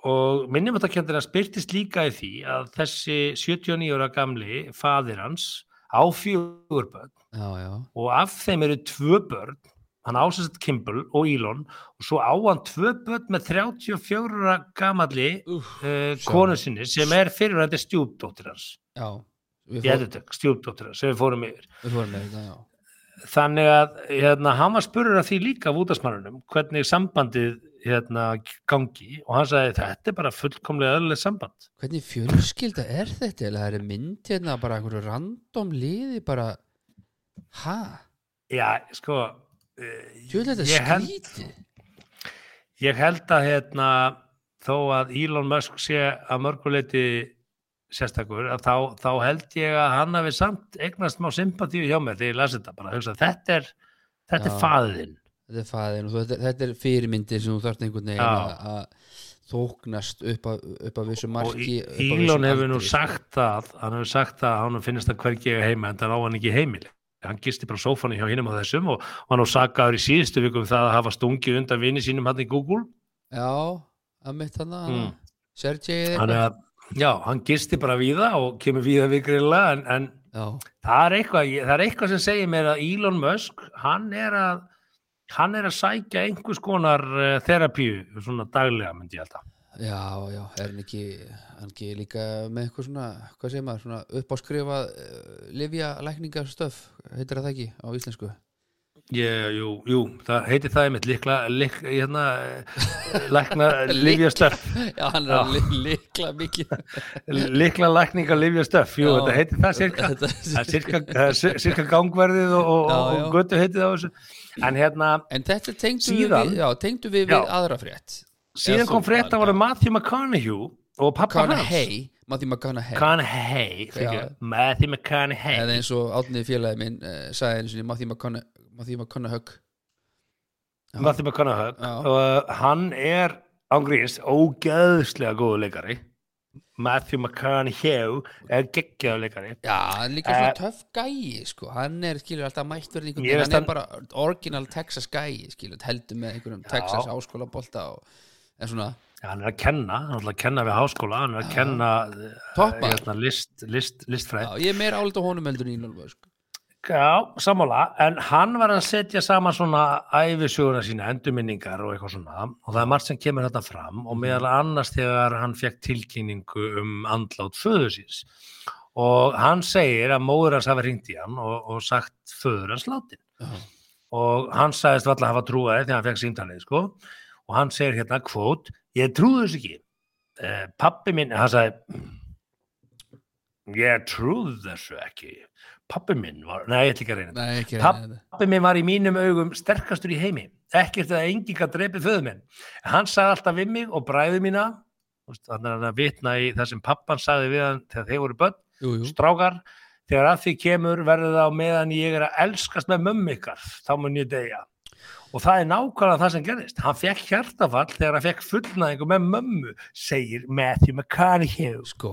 og minnum þetta kjöndir að spyrtist líka í því að þessi 79 ára gamli fadir hans á fjögur börn. Já, já, og af þeim eru tvö börn hann ásast Kimball og Elon og svo á hann tvö börn með 34 ára gamalli uh, konu sinni sem er fyrirvændi stjúpdóttir hans. Stjúpdóttir hans sem við fórum yfir. Við fórum þetta, já. Þannig að hérna, hann var spurður af því líka af útasmannunum hvernig sambandið hérna, gangi og hann sagði þetta er bara fullkomlega öðlega samband. Hvernig fjölskylda er þetta? Eða það er mynd hérna bara einhverju random liði bara Ha? já, sko eh, Tjóð þetta ég held, ég held að hérna, þó að Elon Musk sé að mörguleiti sérstakur, að þá, þá held ég að hann hafi samt eignast má sympatíu hjá mér þegar ég las þetta bara, hugsa, þetta er þetta er faðinn Þetta er fæðin og þetta, þetta er fyrirmyndir sem þú þarft einhvern veginn Já. að- að þóknast upp að, upp að vissu marki að vissum hefur nú sko. sagt það hann hefur sagt það að hann finnst það hvergi heima en það á hann ekki heimili hann gisti bara á sófanu hjá hinum á þessum og hann á sagaður í síðustu vikum það að hafa stungið undan vini sínum hann í Google Já, að mitt hann að Mm. Sergei er, já, hann gisti bara víða og kemur víða við grilla en, en það, er eitthvað, það er eitthvað sem segir mér að Elon Musk hann er að hann er að sækja einhvers konar uh, terapíu svona daglega myndi ég alltaf já, já, er hann ekki hann ekki líka með eitthvað svona hvað segir maður, svona uppáskrifa uh, livja lækningastöf heitir það ekki á íslensku? Ég, jú, jú, það heitir það einmitt líkla, lík, hérna, eh, lækna livjastöf, Já, hann er að líkla mikið. Líkla lækninga livjastöf, jú, Já. þetta heitir það cirka, það er cirka, cirka gangverðið og, og, og götu heitið á þessu, en hérna, En þetta tengdu Síðan- við, já, tengdu við, Já. við aðra frétt. Síðan kom frétt að voru Matthew McConaughey og pappa hans, Matthew McConaughey. McConaughey. Matthew McConaughey, eða eins og átnið félagi minn uh, sagði eins og Matthew McConaughey. Matthew McConaughey. Og hann er ángríns ógeðslega góðu leikari, Matthew McConaughey er geggjaðu leikari, Já, hann er líka svona Eh, töff gæi sko. hann er skilur alltaf mættur hann er hann- bara original Texas gæi skilur, heldur með einhverjum Texas áskóla bolta og, en svona Já, hann er að kenna, hann er að kenna við háskóla, hann er að Já. kenna Toppmaður. hérna, list, list, listfræð. já, ég er meira álita honum heldur en Elon Musk Já, sammála, en hann var að setja saman svona æfisöguna sína, endurminningar og eitthvað svona. Og það er margt sem kemur þetta fram og meðal annars þegar hann fekk tilkynningu um andlát föður síns. Og hann segir að móður hans hafi ringt í hann og, og sagt föður hans látin. Já. og hann sagðist valla að hafa trúaði þegar hann fekk síntalið sko. Og hann segir hérna kvót, ég trúði þess ekki. Eh, pappi minn, hann sagði ég trúði þessu ekki pappi minn var, nei ég ætla ekki að reyna þetta. Nei, ekki Papp- reyna þetta. pappi minn var í mínum augum sterkastur í heimi. Ekkert að enginn gætt drepið föðu minn. Hann sagði alltaf við mig og bræði mína þannig að hann vitna í það sem pappan sagði við hann þegar þeir voru börn. Jú, jú, strákar, þegar að því kemur verður það á meðan ég er að elskast með mömmu ykkar, þá mun ég deyja. Og það er nákvæmlega það sem gerðist. Hann fekk hjartafall þegar hann fekk fullnæðingu með mömmu, segir Matthew McConaughey. Sko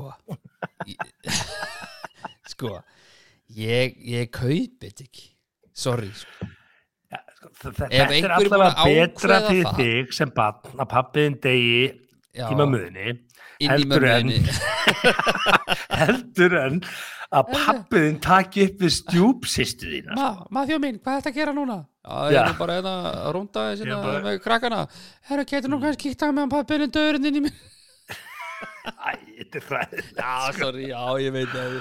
Sko Ég, ég kaupi þetta ekki. Sorry sko. þetta Ef er einhver er að betra fyrir það- þig sem barn að pappiðin degi Já, inn í heldur en- heldur en að pappiðin taki upp við stjúpsistu þína. Ma, Matthew minn, hvað er þetta að gera núna? Já, ég er bara hérna að rúnda Ég hérna bara- með krakkana. Herra, getur nú kannski kíkt að meðan pappin er dörrinn inn í mér? Æ, þetta er hræðið Já, sorry, já, ég veit það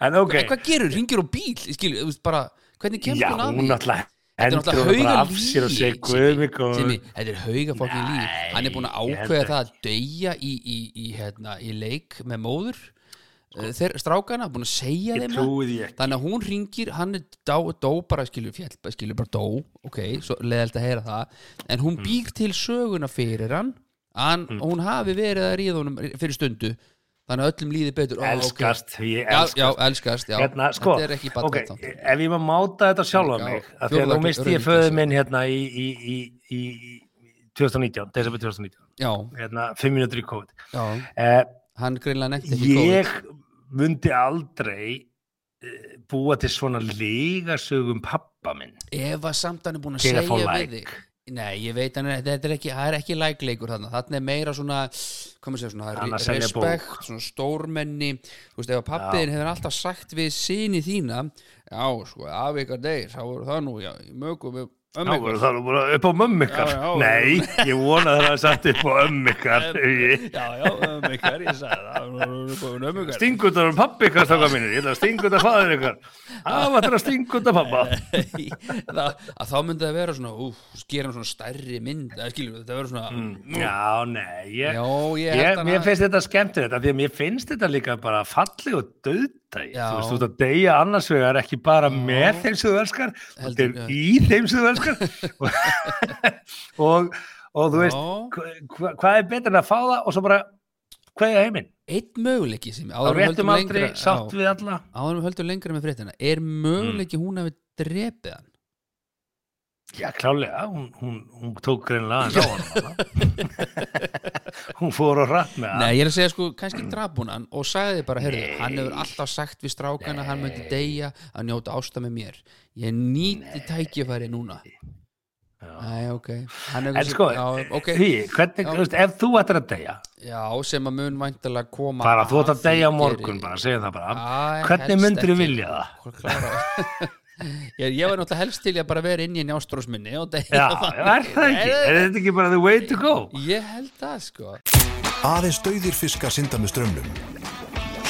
en ok, En hvað gerur, ringir á bíl, skil, bara Hvernig já, hún að því? er hendur náttúrulega hún bara hauga af sér og segi líf guð mig góður." Simmi, þetta er hauga fokkin líf. Hann er búin að ákveða það að deyja í, í, í, hérna, í leik með móður uh, þeir strákana, búin að segja þeim Þannig að hún ringir, hann er dó, dó bara skilur fjall, skilur bara dó. Ok, svo leðalt að heyra það. En Mm. hún býr til söguna fyrir hann hann, hún hafi verið að ríða honum fyrir stundu þannig að öllum líði betur. Elskast, ég já, elskast. já, elskast, já. Hérna, sko, þetta er ekki bara ok, ef ég maður máta þetta sjálfa Já, mig, af því að nú misti ég föðu minn hérna í, í, í, í, í 2019, desember 2019 já, hérna, 5 minútur í COVID. Já, eh, hann greinlega nefndi ekki ég myndi aldrei eh, búa til svona lígasögum pappa minn. COVID ef að samt hann er búin að segja við þig Nei, ég veit hann, þetta er ekki, það er ekki lækleikur þarna, þarna er meira svona, maður segja, svona respekt, svona stórmenni, þú veist, ef að pappiðin hefur alltaf sagt við síni þína, já, sko, af ykkar degir, þá voru það nú, já, mögum, um Já, það nú bara upp á já. Nei, ég vona það að það satt upp á ömmu ykkar. Já, já, ykkar, ég sagði það, um ykkar. Stingut á pappi ykkar. Stakka mínir. Ég ætla að stingut á faður ykkar. Það var þetta að stingut á pappa þá myndi það vera svona, úf, hann svona stærri mynd, skilur, þetta verður svona, Mm. Já, nei ég, Já, ég ég, Mér finnst þetta skemmtilegt Því að mér finnst þetta líka bara falleg og döðtæg Já. Þú veist, þú veist að deyja annars vegar ekki bara með þeim sem þú elskar Þetta er í þeim sem þú elskar. Og, og þú veist hva- hva- Hvað er betur en að fá það og svo bara Hvaðja heiminn? Einn möguleiki sem, Á við réttum aldrei, sátt við alla. Áður en við höldum lengra með fréttina er möguleiki Mm. hún hafi drepið hann Já, klálega, hún, hún, hún tók greinlega aðeins á hann Hún fór á hratt með hann. Nei, ég er að segja sko, kannski drap hún hann og sagði bara, heyrðu, hann hefur alltaf sagt við strákana, hann myndi deyja að njóta ásta með mér. Ég nýti tækifæri núna. Nei, ok. En sko, já, ok, Því, hvernig, Já. ef þú ættir að deyja já, sem að mun væntalega koma bara þú ætti að deyja morgun bara, segja það bara. Æ, hvernig myndir þú vilja það? Hvað klára- ég, ég var náttúrulega helst til í að bara vera inn í njástrósminni og deyja Já, er það ekki? Er þetta ekki bara the way to go? Ég held það sko Aðeins dauðir fiskar synda með strömmnum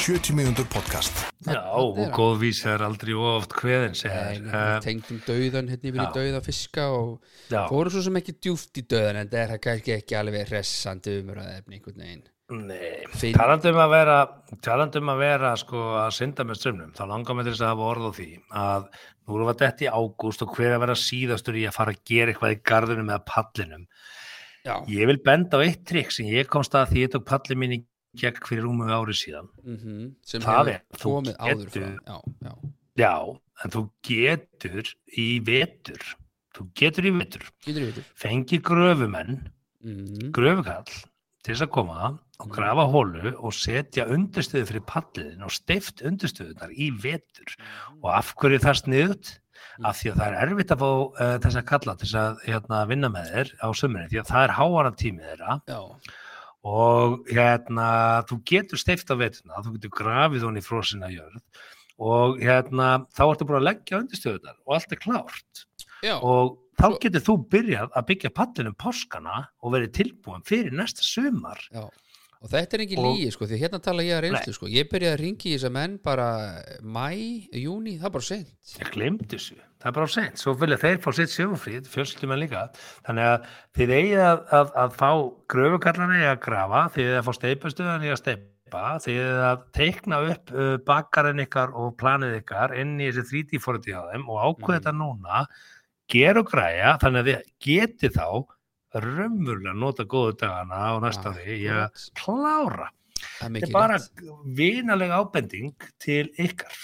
70 mínútur podcast Já, og hann. góð vísa er aldrei oft. Uh, tengdum dauðan hérna yfir í já. dauða fiska og fóru svo sem ekki djúft í dauðan en það er kannski ekki alveg hressandi umræðefni einhvern veginn Nei, Finn- talandi um að vera talandi um að vera sko að synda með strömmnum, þá langar mig til þess að hafa orð á því að nú erum við þetta í ágúst og hver að vera síðastur í að fara að gera eitthvað í gardunum eða pallinum. Já, Ég vil benda á eitt trikk sem ég komst að því ég tók pallin mín í gegn fyrir rúmu ári síðan. mm sem Það er, þú getur- Já, já, Já, en þú getur í vetur, þú getur í vetur, getur við þetta fengi gröfumenn, mm gröfukall til þess að koma og grafa hólu og setja undirstöðu fyrir palliðin og steift undirstöðunar í vetur. Og af hverju það sniðut af því að það er erfitt að fá uh, þess að kalla til þess að hérna, vinna með þér á sömurinn því að það er háana tímið þeirra. Já, og hérna þú getur steift á veturna, þú getur grafið honi frósina jörð og hérna þá ertu bara að leggja undirstöðunar og allt er klárt. Já, og þá getur þú byrjað að byggja pallinu páskana og verið tilbúin fyrir næsta sumar. Já Og þetta er ekki lígi, sko, því hérna tala ég að reynslu, sko. Ég byrjaði að ringi í þess að menn bara mæ, júni, það er bara sent. ég glemdi þessu, það er bara sent svo vilja þeir fá sitt sjöfumfrið, fjölskyldum líka þannig að þið eigið að, að, að fá gröfukallarna í að grafa þið eigið að fá steipastuðan í að steipa þið eigið að teikna upp uh, bakarinn ykkar og planið ykkar inn í þessi 3D forriti á þeim og ákveða Mhm. þetta núna gera og græja, þannig að þið geti þá raunverulega nota góðu dagana og næsta ári í að klára. Þetta er bara vinalega ábending til ykkar.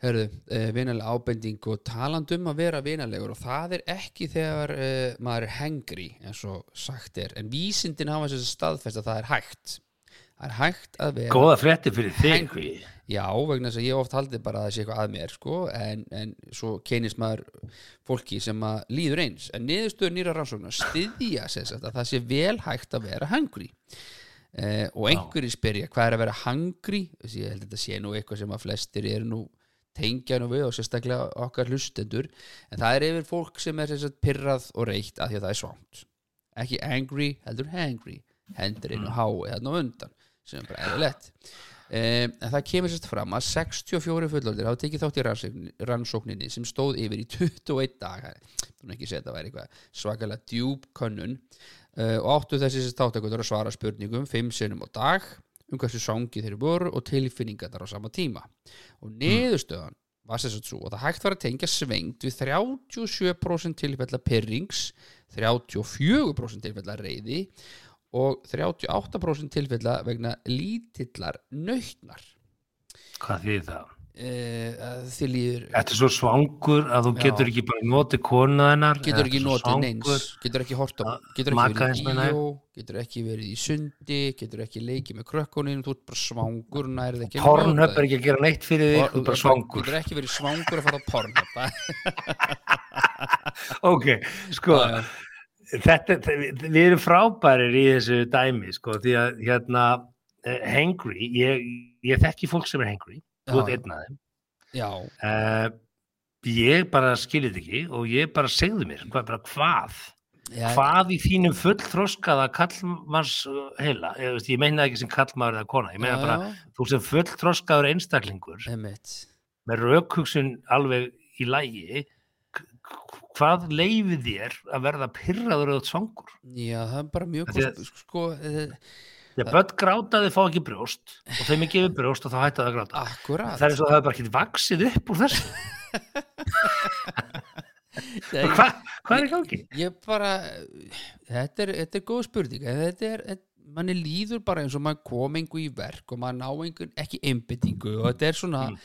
Hörðu, uh, vinalega ábending og taland um að vera vinalegur og það er ekki þegar uh, maður er hengri eins og sagt er, en vísindin hafa þess að staðfest að það er hægt. Það er hægt að vera góða frétti fyrir þig. Já, vegna þess að ég oft haldið bara að það sé eitthvað að mér sko, en, en svo keinist maður fólki sem að líður eins. En niðurstöður nýra rannsóknar styðja að það sé vel hægt að vera hangry eh, og einhverjir spyrja hvað er að vera hangry þessi, ég held að þetta sé nú eitthvað sem að flestir eru nú tengja nú við og sérstaklega okkar hlustendur. En það er yfir fólk sem er sagt, pirrað og reitt að því að það er svangt. Ekki angry, heldur hangry. Hendur inn og hái þarna undan sem er bara eðlilegt um, en það kemur sérst fram að 64 fullorðir hafa tekið þátt í rannsókninni, sem stóð yfir í 21 dag. Þú er ekki að segja að það væri eitthvað svakalega djúb könnun. Uh, og áttu þessi sérst þáttakundur að svara spurningum 5 sinnum á dag um hversu sangið þeir voru og tilfinningar á sama tíma. Og niðurstöðan var sérst svo að það hægt var að tengja svengt við 37% tilfella pyrrings 34% tilfella reyði og 38% tilfella vegna lítillar nautnar. Hvað þýðir það? uh, því líður Þetta er svo svangur að þú Já. getur ekki bara notið konu hennar? Getur ekki notið neins. Getur ekki hort á, getur ekki verið í bíó getur ekki verið í sundi getur ekki leikið með krökkunin þú ert bara svangur njóta er ekki að gera neitt fyrir þig, þú er bara svangur. getur ekki verið svangur að fara á Pornhub. Ok, sko Já, já. Þetta, við erum frábærir í þessu dæmi sko, því að hérna uh, hangry, ég, ég þekki fólk sem er hangry, þú ert einn af þeim. Uh, ég bara skilir þetta ekki og ég bara segðu mér, hvað, bara hvað? Já. Hvað í þínum fullþroskaða kallmanns heila, ég, veist, ég meina ekki sem kallmaður eða kona, ég meina já, bara þú sem fullþroskaður einstaklingur einmitt. með raukhugsun alveg í lægi hvað leifið þér að verða pyrraður eða svangur? Já, það er bara mjög sp- sko, eh, að börn grátaði fá ekki brjóst og þeim er gefið brjóst og þá hætti það að gráta. akkurat Það er eins og það hefur bara ekki vaksið upp úr þessu. Hvað hva er í gangi? ég bara þetta er, þetta er góð spurning þetta er, manni líður bara eins og maður kom einhver í verk og maður ná einhver ekki einbyttingu og þetta er svona Mm.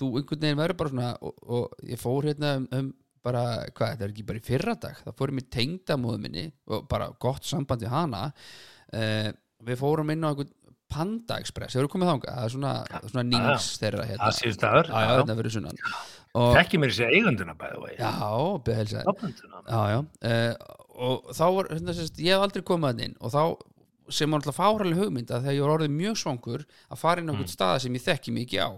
þú einhvern veginn verður bara svona og, og ég fór hérna um, um bara, hvað, þetta er ekki bara í fyrradag? Það fórum í tengdamóðu minni og bara gott samband við hana. Uh, við fórum inn á einhvern Panda Express, hefur komið þangað? Það er svona, svona nýms þeirra hérna, Það síðust aður. já, já, þetta verið sunnan. Og, Þekki mér þessi eigunduna bæði já, Stofnenduna. já, já. Uh, og þá var, hérna, sérst, ég hef aldrei komið að inn og þá sem var alltaf fáraleg hugmynd að þegar ég var orðið mjög svangur að fara inn á einhvern staða sem ég þekki mikið á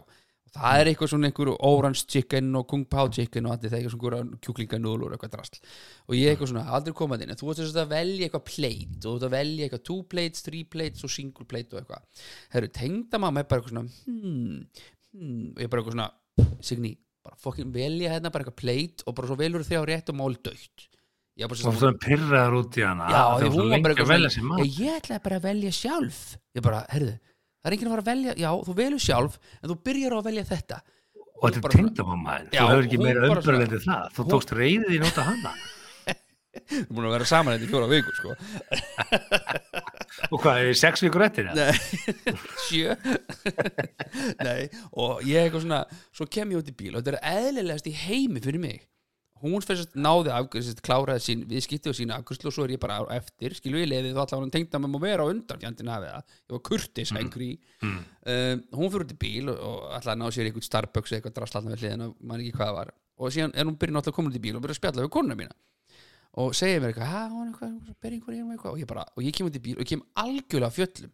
það er eitthvað svona einhver orange chicken og kung pao chicken og allir það eitthvað svona kjúklinganúðlur og eitthvað drasl. Og ég eitthvað svona aldrei komið að inn. En þú ert þess að velja eitthvað plate og þú ert að velja eitthvað two plates, three plates og single plate og eitthvað. Herru, tengda maður með bara eitthvað svona hmm, hmm, og ég bara eitthvað svona Signý, bara fokkin velja hérna bara eitthvað plate og bara svo velur þrjá rétt og mál dögt Og þú pyrraður út í hana. Já, hún var lengi bara að velja sér ég, ég ætlaði bara að velja sjálf. Ég bara, herðu, það er enginn að fara að velja já, þú velur sjálf, en þú byrjar á að velja þetta Og þetta er tengdamammaðin. Þú hefur ekki meira svona- umbröðlendi það. Þú hún- tókst reyðið í nota hana. Þú er búin að vera saman þetta í fjóra vikur sko. Og hvað, er þið sex vikur eftir það? Sjö Nei, og ég eitthvað svona svo kem ég út í bíl og þetta er eðlilegast í heimi fyrir mig hún fyrst náði afgjörsist, kláraði sín við skipti á sína afgjörslu og svo er ég bara eftir skilu ég leiði þá allavega hann tengda með að vera á undan fjandinn hafi það, ég var kurtis engri Mm. um, hún fyrir út í bíl og, og allavega ná sér einhvern Starbucks eitthvað draslatna við hliðina, mann ekki hvað var. Og síðan er hún byrjun alltaf komin út í bíl og byrja að spjalla við konuna mína. Og segja mér eitthvað, hæ, hún er eitthvað, og ég bara, og ég kem út í bíl og kem algjörlega af fjöllum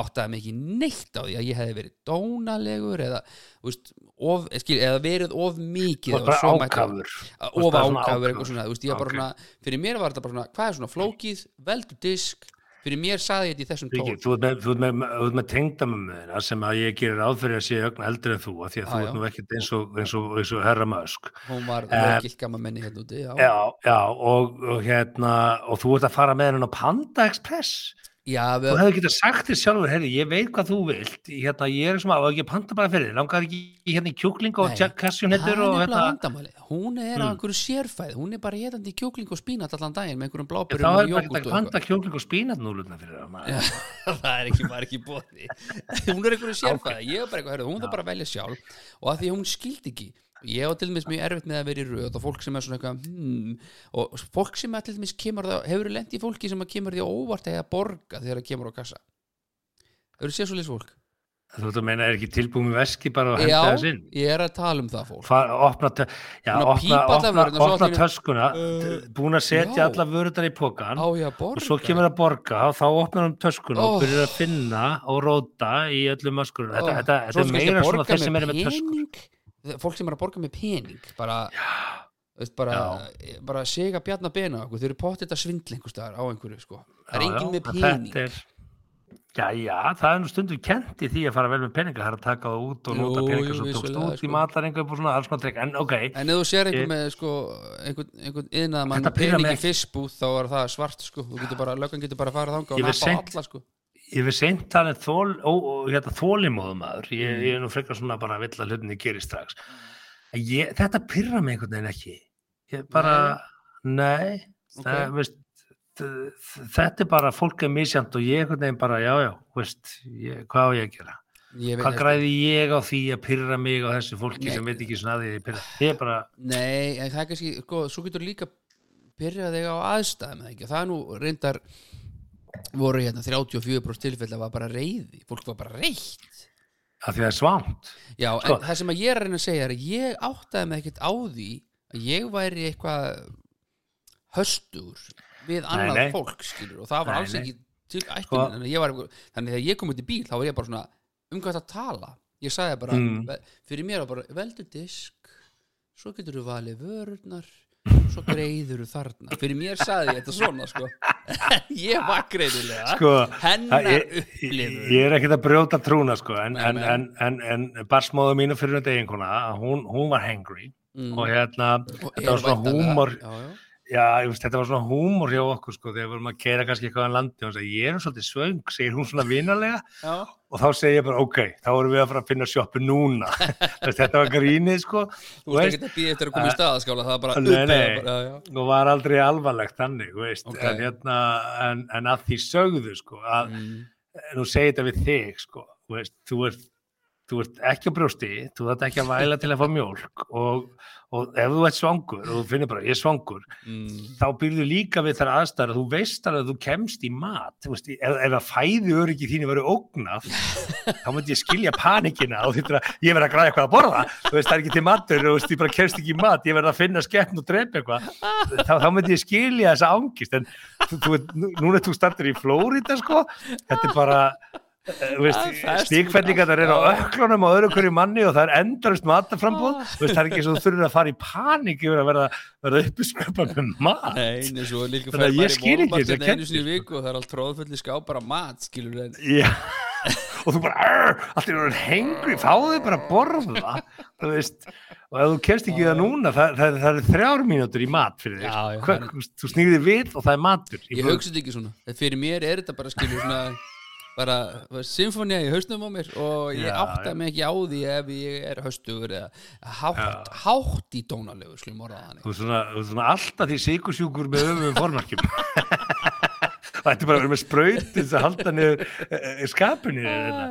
áttaði ekki neitt á því að ég hefði verið dónalegur eða, veist, of, skil, eða verið of mikið of ákafur, fyrir mér var þetta bara svona, hvað er svona flókið? Veldu disk, fyrir mér saði ég þetta í þessum tón. Viki, þú ert með, með, með tengdamömmuðina sem að ég gerir ráð fyrir að sé ögn eldri en þú af því að Já, þú ert nú ekkert eins og, eins og, eins og herra mösk hún var Eh, lögilt gamma menni hérna úti já. já, já, og, og hérna og þú ert að fara með henni á Panda Express Já, við, hefði getað sagt þér sjálfur, herri, ég veit hvað þú vilt. Hérna, ég er að, og ekki panta bara fyrir langar ekki í hérna í kjúkling og kassjónettur það og er hérna hún er á Mm. einhverju sérfæð hún er bara hétandi kjúkling og spínat allan daginn með einhverjum þá blábyrjum er og bara jógurt ekki að og panta kjúkling og spínatnúluna fyrir það maður. það er ekki, var ekki bóði hún er einhverju sérfæð, ég er bara eitthvað herrðu, hún þarf bara að velja sjálf. Og að því að hún skildi ekki ég á til dæmis mjög erfitt með að vera í röð og fólk sem er svona eitthvað hmm, og fólk sem er til dæmis kemur það hefur lent í fólki sem kemur því óvart að borga þegar það kemur á kassa? Hefur séð svo leys fólk þú veit að meina er ekki tilbúið með veski bara að já, henda þess inn? ég er að tala um það fólk. Far, opna, já, opna, opna, opna töskuna Uh, búin að setja já. alla vöruðar í pokan á borga. og svo kemur að borga og þá opnar hann töskuna Oh. og byrjar að finna og róta í öllum öskurinn þetta, Ó, þetta, þetta er meira svona þeir sem eru með töskur. pening fólk sem er að borga með pening bara, veist, bara, bara sega bjarna bena á okkur, þau eru pottið að svindla einhver staðar á einhverju sko. það er já, með en pening er, já, já, það er nú stundum kent í því að fara vel með peninga, það er að taka það út og nota peninga sem tókst út í sko. matarengu og svona alls maður trekk, en ok en ef þú sér einhver með sko, einhvern, einhvern yðnað mann Þetta með pirrar mig pening í ekki. fyrstbúð þá er það svart sko. þú getur bara, löggan getur bara að fara þanga og nappa alla sko. Ég veist seint talið þól, ó, ó, hérna, þólimóðum maður ég, Mm. ég er nú frekar svona bara vill að hlutinni gerir strax. Ég, þetta pyrra mig einhvern veginn ekki. Ég bara, nei, Ok. það, veist, þetta er bara fólk er misjant og ég einhvern veginn bara, já, já, veist ég, hvað á ég að gera? Hvað græði ég á því að pyrra mig á þessu fólki Nei. sem veit ekki svona að ég pyrra ég er bara, Nei, en það er kannski, sko, svo getur líka byrjað þig á aðstæðum það er nú reyndar voru hérna 34% tilfell að var bara reyði, fólk var bara reytt að því það er svámt Já, Sko. en það sem að ég er að reyna að segja er að ég áttaði mig ekkert á því að ég væri eitthvað höstugur við annað nei. fólk skilur og það var Nei, alls nei. ekki til Sko- ættin þannig, var, þannig þegar ég kom út í bíl þá var ég bara svona um hvað þetta tala ég sagði bara, Mm. ve- fyrir mér var bara veldu disk svo getur þú valið vörurnar svo greiður þú þarna. Fyrir mér sagði ég þetta svona sko. Ég var greiðilega sko, hennar það- ég, er ekkert að brjóta trúna sko, en, en, en, en, en barsmóðu mínu fyrir þetta eiginkona hún, hún var hangry. Mm. og hérna, Og þetta var svona húmor já, já. Já, veist, þetta var svona húmor hjá okkur sko, þegar við vorum að keira kannski eitthvað á landi og hún sagði, ég er svolítið svöng, segir hún svona vinalega Já. og þá segir ég bara, ok, þá erum við að fara að finna sjoppu núna þetta var grínið sko þú veist ekki að býja eftir að koma í staðaskála það er bara Nei, upp eða nei. bara, og var aldrei alvarlegt þannig, veist, Ok. en, hérna, en, en að því sögðu sko, að Mm. nú segir þetta við þig sko, veist, þú ert þú ert ekki á brjósti, þú ert ekki að væla til að fá mjólk og, og ef þú ert svangur og þú finnir bara, ég er svangur Mm. þá byrðu líka við þar aðstæður að þú veist að þú kemst í mat veist, ef, ef að fæði öryggi þínu verið ógnað þá myndi ég skilja panikina. Og þetta ég verð að græða eitthvað að borða. Veist, það er ekki til matur, veist, ég bara kemst ekki í mat ég verð að finna skeppn og drepa eitthvað. Þá, þá myndi ég skilja þessa ángist en þú, þú, núna þú startur í Flórida sko, þetta er bara Það er er á öklunum og öðru hverju manni og það er endurist mataframbóð Ah. það er ekki svo þú þurfir að fara í panik yfir að verða, verða uppisköpa með mat. Nei, svo Þannig að ég skil ekki þessa hérna einu sinni viku og það er allt tróðfulli skápar af mat, skilur en Já, og þú bara "Arr", allt er orðin hengri, fáðu bara að borða. Þú veist og ef þú kemst ekki það núna, það, það, það er þrjár mínútur í mat fyrir þig. Já, já, Hva, það er- þú snýðir við og það er matur ég hugsa þetta ekki svona. Fyrir mér er þetta bara skilur svona bara symfónia í hausnum á mér og ég Já, átta já. mig ekki á því ef ég er haustugur eða hátt, hátt í þannig. Þú er svona, svona alltaf því sikursjúkur með öfum formarkjum þetta er bara að vera með spraut til þess að halda niður uh, skapinu þetta.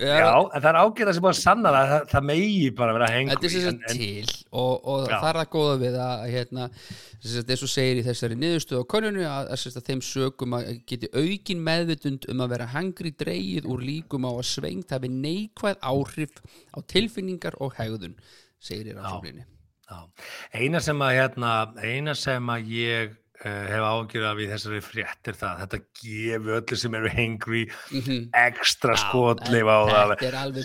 Já, en það er ágæða sem búið að sanna það, það, það megi bara vera hengri Þetta er sem sagt til og, það er það góða við að hérna, sagt, eins og segir í þessari niðurstöðu á konunni að, að, að þeim sögum að geti aukin meðvitund um að vera hangri dreigið úr líkum á að svengt hafi neikvæð áhrif á tilfinningar og hegðun segir í rannsókninni Já. Eina sem að hérna, eina sem að ég hef ágjörð af í þessari frétt er það, þetta gefi öllu sem eru hengri ekstra skotleif á það.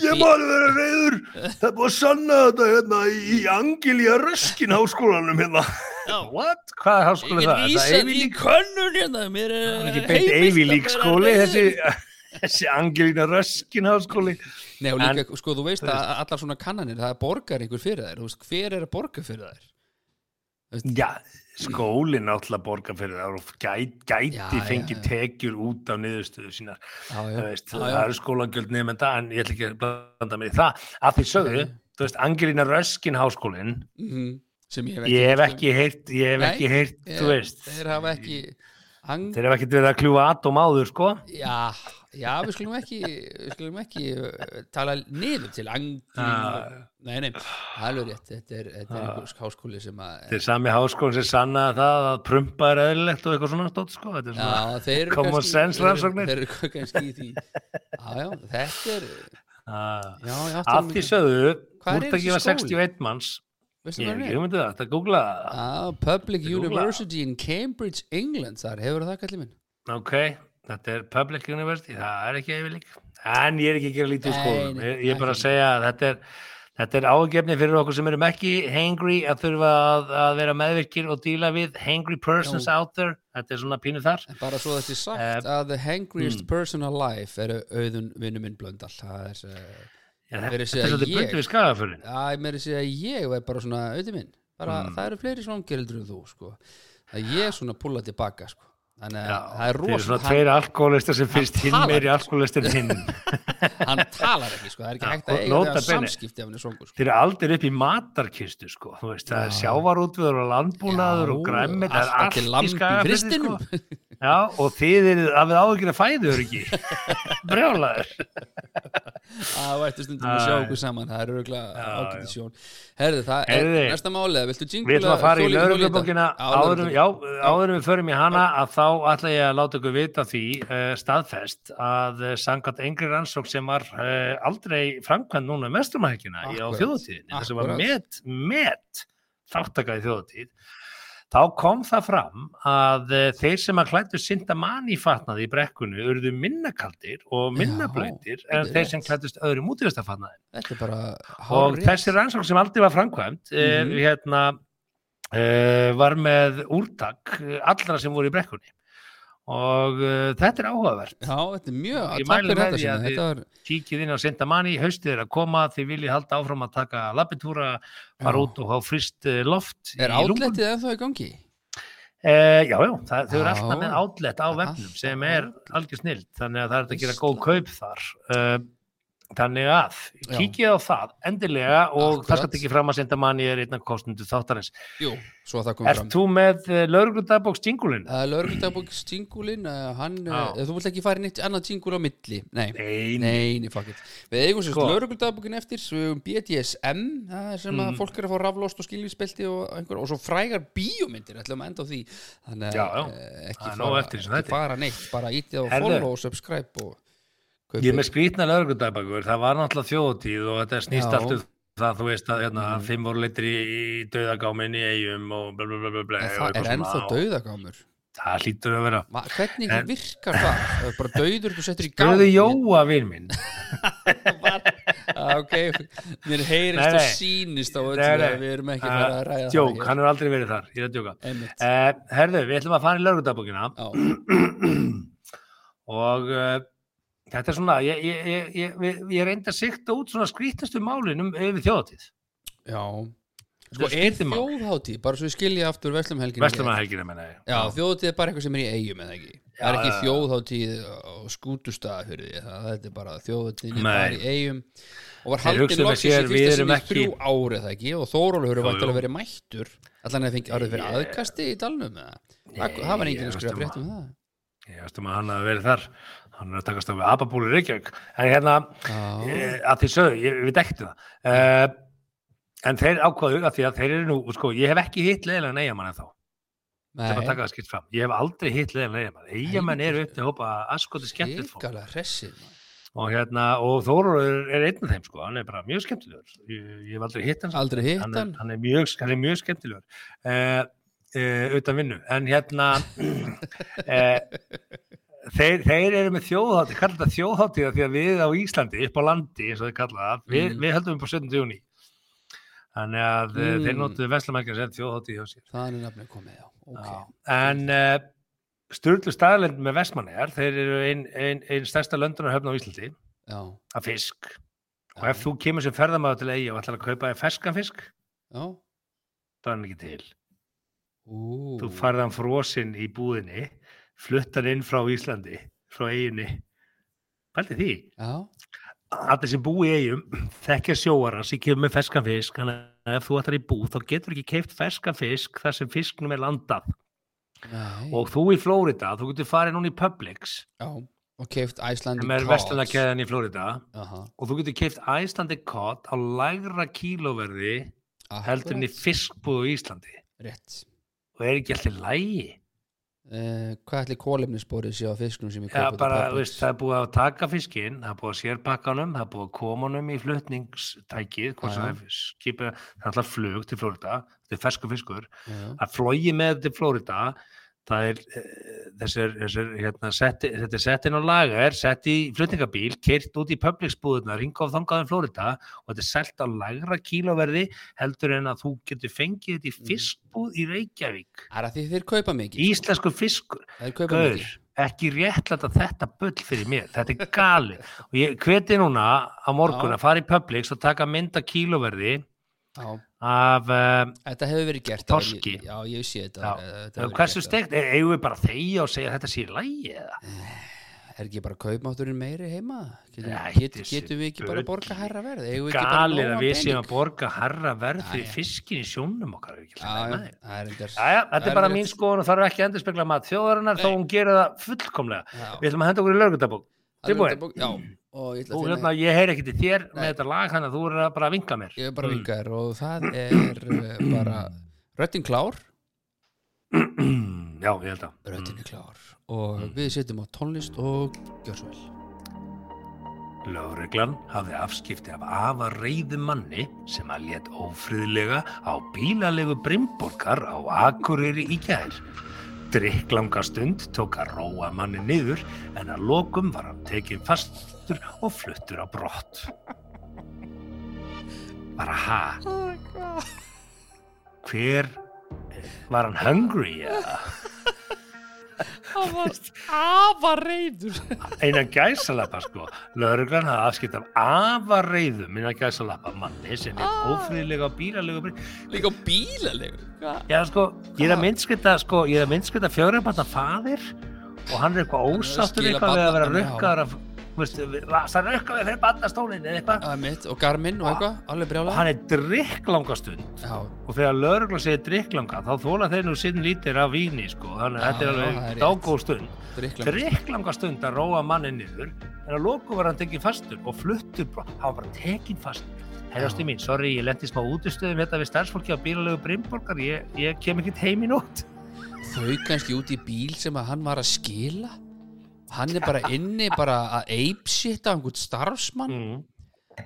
Ég má alveg vera reyður, það er búið að sanna þetta hérna í Angelía Röskin háskólanum hérna. What? Hvað er háskóli Ég það? er Er það vísað í könnun hérna mér er ekki beint vera skóli, þessi, þessi Angelína Röskin háskóli. Nei og líka, En- sko, þú veist að allar svona kannanir, það borgar einhver fyrir þær, þú veist, hver er að borga fyrir þær? Já, skólinn náttúrulega borga fyrir það og gæti, gæti Já, já, fengið já. tekjur út af niðurstöðu sínar. Já, já, veist, já, það já. eru skólagjöld nefnda en ég ætla ekki að blanda mig í það. Að því sögðu, Nei. þú veist, Angelína Röskin háskólinn, sem ég hef ég hef ekki heyrt, ég hef ekki heyrt, þú veist, Þeir hafa ekki verið að kljúa atóm áður, sko. Já, já, við skulum ekki við skulum ekki uh, tala niður til angli Já. Nei, nei, er alveg rétt Þetta er, þetta er einhver háskóli sem að Þeir sami háskólinn sem sanna það að prumpa er eðlilegt og eitthvað svona stótt, sko. Þetta er svona, Já, eru common kannski- sense rannsóknir. Þeir eru kannski í því Já, já, þetta er að, Já, já, að því sögðu, Hvað er úr að gefa skóli? 61 manns, ég er? hugmyndið það, þetta það. Ah, Public Þetta er. University in Cambridge, England þar, hefur það kallið minn? Ok, þetta er Public University, það er ekki yfirlík. En ég er ekki að gera lítið úr nei, Ég, ég er bara að segja að þetta er, þetta er ágefni fyrir okkur sem erum ekki hangry að þurfa að, að vera meðvirkir og díla við hangry persons Já. out there. Þetta er svona pínu þar. En bara svo þetta er sagt Eh, að the hangriest hmm. person alive eru auðun vinnu minn blöndal það er, uh, Ja, Verið þetta er ég. bundið við skagafurinn. að ég meiri segja að ég var bara svona auðun minn, bara Hmm. það eru fleiri svangireldur en þú sko, að ég er svona að púla tilbaka sko, þannig að það er Þeir eru rosa svona tveir alkoholistar sem finnst hinn meiri alkoholistar en hinn. hann talar ekki sko, það er ekki hægt að eiga það bene. samskipti ef hann er svangur sko. Þeir eru aldrei upp í matarkistu, sko. Veist, það er Já. sjávarútviður og landbúnaður og Já, græmmi, það er allt í fristinum. sko. Já, og þið eru að við áhugir að fæðu ekki. Brjálaður. að vært stundum að sjá okkur saman það er Já, ágæti já. sjón herðu það er næsta málið viltu Við jingla ætlum að fara í hjólið- hjólið lauruglubókina þetta? áður, lögreglubókina. já, áður en við förum í hana að þá ætla ég að láta ykkur vita því uh, staðfest að uh, sangat engri rannsók sem var uh, aldrei framkvæmt núna mestumahekjuna á Akkurat, þjóðatíðinni þess að var met, met þáttaka í þjóðatíð þá kom það fram að eh, þeir sem að klættu Sintamani fatnaði í brekkunni urðu minna kaldir og minna Já, blöytir þetta en þeir sem klættust öðrum útivistafatnaði Þetta er bara og þessi rannsókn sem aldrei var framkvæmt mm hérna uh, var með úrtak eh, allra sem voru í brekkunni og uh, þetta er áhugavert. Já, þetta er mjög, Ég fyrir með því að var, kíkið inn á Sintamani, haustið er að koma þið viljið halda áfram að taka labbitúra fara út og hafa frist eh, loft er í átletið ennþá í gangi? Eh, já, já, það, þau eru alltaf með outlet á vefnum sem er algjör snill þannig að það er að gera góð kaup þar. Uh, þannig að kíkið á það endilega og Akkurat. það skal ekki fram að senda manni er einna kostundu þáttarins. Jú, svo að það kom fram. Ert þú með uh, lauruglundabóks jingulin? Uh, Lörgundabók Stingulin uh, hann, uh, Já. þú vilt ekki fara í neitt annað Stingul á milli. Nei, Nei, nei, nei, fuck it. Við eigum sérst Sko. Lörgundabókin eftir BDSM það er sem að Mm. fólk er að fá raflóst og skilvíspelti og, einhver, og svo frægar bíómyndir ætlum að enda á því. Þannig að uh, ekki, er fara, neitt bara ítið á follow og subscribe og Ég er með skrýtna lauruglundabókur það var náttúrulega þjóðtíð og þetta snýst Já. allt um það þú veist að hérna, Mm. fimm voru leitir í, döðagáminn í eigum og bla bla bla bla, bla En það er ennþá dauðagámur. Það hlýtur að vera. Ma, Hvernig En- virkar það? Það er bara dauður þú settur í gáð Spurðu Jóa vinn minn. Ah, ok, mér heyrist og sínist á öllu að við erum ekki fara að ræða Jók, það hann hefur aldrei verið þar, ég er að djóka. Uh, Herðu, við ætlum að fara í lauruglundabókina Já, og uh, þetta er svona ég, ég, ég, ég, reyndi að sikta út svona skrítastu málin um yfir þjóðatíð já. Sko, er þjóðhátíð, bara svo ég skilja aftur Vestlumhelgin Vestlumannhelgina menna ég. Já, þjóðhátíð er bara eitthvað sem er í eigum eða ekki? Það er Já, ekki já, já. skútustað fyrir því, það er bara bara í eigum og var hugsa með loksins í við fyrsta sinni í ekki- þrjú árið það ekki? Og Þórólfur hefur vantilega jú. verið mættur. Allan að fengi það, um um það? Ég veist um að hann hafi verið þar hann er að takast á við Ababúli Reykjavík. En hérna, eh, að því sögðu, ég veit ekkert það. Uh, en þeir ákvaðu að því að þeir eru nú, sko, ég hef ekki hitt leðilega neyjaman en þá, það er að nei, taka það skipt fram. Ég hef aldrei hitt leðilega neyjaman eyjamenn eru upp til að hópa askoti skemmtilegt fólk. Ríkala hressir maður. og hérna, og Þórur er, einn af þeim sko, hann er bara mjög skemmtilegur. Ég, ég hef aldrei hitt hann Aldrei hitt hann, er, hann? hann, er mjög, hann er mjög skemmtilegur. Uh, uh, utan vinnu. En hérna uh, þeir, þeir eru með þjóðhátti kallar þetta þjóðhátti því að við á Íslandi upp á landi, eins og þeir kalla það við, Mm. við höldum upp á 17. júni þannig að mm. Mm. þeir notuðu Veslamækja sem þjóðhátti hjá sér Það er nafnið komið, já okay. Já. en uh, Sturlu staðlend með Vestmannegar þeir eru einn ein, ein stærsta löndunarhöfn á Íslandi Já, af fisk og ef þú kemur sem ferðamaður til eigi og ætlar að kaupa þér ferskan fisk það er hann ekki til Ú, þú farði hann frosinn í búðinni fluttar inn frá Íslandi frá eiginni Pældi því, Já, allir sem búi í eigum þekkja sjóara sem kemur með ferskan fisk þannig að ef þú ætlar í búð þá getur ekki keift ferskan fisk þar sem fisknum er landað. Nei. Og þú í Flórida, þú getur farið núna í Publix. Já, og keift í Flórida Aha, og þú getur keift Icelandic cod á lægra kílóverði heldur en í akkurat. fiskbúð á Íslandi. Rétt. Og er ekki alltaf lægi uh, Hvað ætli kólefnisborið sé á fisknum sem ég kaupa bara, til veist, það er búið að taka fiskinn, það er búið að sérpakka honum, það er búið að koma honum í flutningstækið, hvort sem það skipið, það er alltaf flug til Flórida, þetta er fersku fiskur, Já, að flogi með til Flórida, það er, eh, þessir, þessir, hérna, setti, þetta er sett inn á lagar, sett í flutningabíl, keirt út í Publix-búðuna, ringa á þangaðin Flórida og þetta er selt á lagra kílóverði heldur en að þú getur fengið þetta í Mhm. fiskbúð í Reykjavík. Það er að því þeir kaupa mikið? Íslensku fiskur, Þeir kaupa Gaur, ekki réttlæta þetta bull fyrir mér, þetta er gali og ég hveti núna á morgun að fara í Publix og taka mynda kílóverði af uh, þetta hefur verið gert Þorski. ég- Já, ég sé þetta eh, þetta hversu er- eigum við bara þegja og segja þetta sé í lægi eða? Er ekki bara kaupmátturinn meiri heima? Getum, Nei, get, getum við ekki bara að borga herra verð? Galið að við séum að borga herra verð fyrir fiskin í sjónum okkar þetta er bara mín sko skoðun og það er ekki endur spekla mat þjóðarinnar þó Nei. hún gerir það fullkomlega. Við ætlum að henda okkur í lögundabók. Tilbúin? Og ég að finna hérna, ég heyr ekki til þér Nei. með þetta lag þannig að þú er bara að vinka mér. Ég er bara Mm. vingar og það er uh, bara röttin klár Já, ég held að. röttin er klár og við setjum á tónlist og gjör svo vel Lögreglan hafði afskipti af afa reyðum manni sem að let ófriðlega á bílalegu Brimborgar á Akureyri í gær. Drykklanga stund tók að róa manni niður en að lokum var hann tekinn fastur og fluttur á brott. Bara ha? Hver var hann hungry eða? hann var afar reyður Einan gæsalappa sko. Lögreglan hafði afskipt af afarreiðum innan gæsalappa manni sem er Ah. ófriðlega á bílalegu líka bílalegu Hva? Já sko, ég er að myndskita sko, ég er að myndskita fjórabata faðir og hann er eitthvað ósáttur eitthvað við að vera rukkaður af það er rukkaður fyrir bandastólinn eða eitthvað? Og Garmin og eitthvað, alveg og brjála hann er drikklanga stund Já, og þegar lögreglan segir drikklanga þá þóla þeir nú sinn lítir af víni sko, þannig að þetta er alveg rétt. dágóð stund. Drikklanga drikklanga stund að róa manni niður en að loku var hann tekinn fastur og fluttur, hann var bara tekinn fastur. Herjasti mín, sorry, ég lendi smá útistöðum þetta við starfsfólki á bílalegu Brimborgar. Ég, ég kem ekkert heim í nótt. Þau kannski út í bíl sem að hann var að skila Hann er bara inni bara að á einhvern starfsmann mm.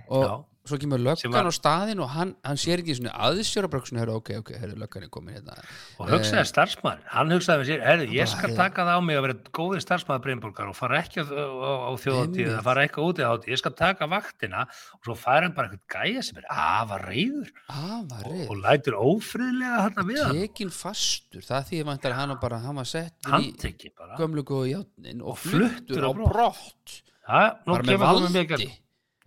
og Já. Svo kemur löggan var- á staðinn og hann, hann sér ekki svona aðsjóra bara svona, herru, ok, ok, herru, löggan er komin hérna. Og hugsaði starfsmaður, hann hugsaði með sér herri, ég Bara, skal heyrðu. taka það á mig að vera góði starfsmaður Brimborgar og fara ekki á, á, á þjóðatíð að fara ekki út í þáttíð, ég skal taka vaktina og svo færa hann bara eitthvað gæja sem er afa reyður Afar og, og lætur ófriðlega þarna við hann. Tekin fastur, það því að hann var bara, hann var settur í handtekki bara. gömlu góðu játnin og Og fluttur á brott. Já, nú bara með valdi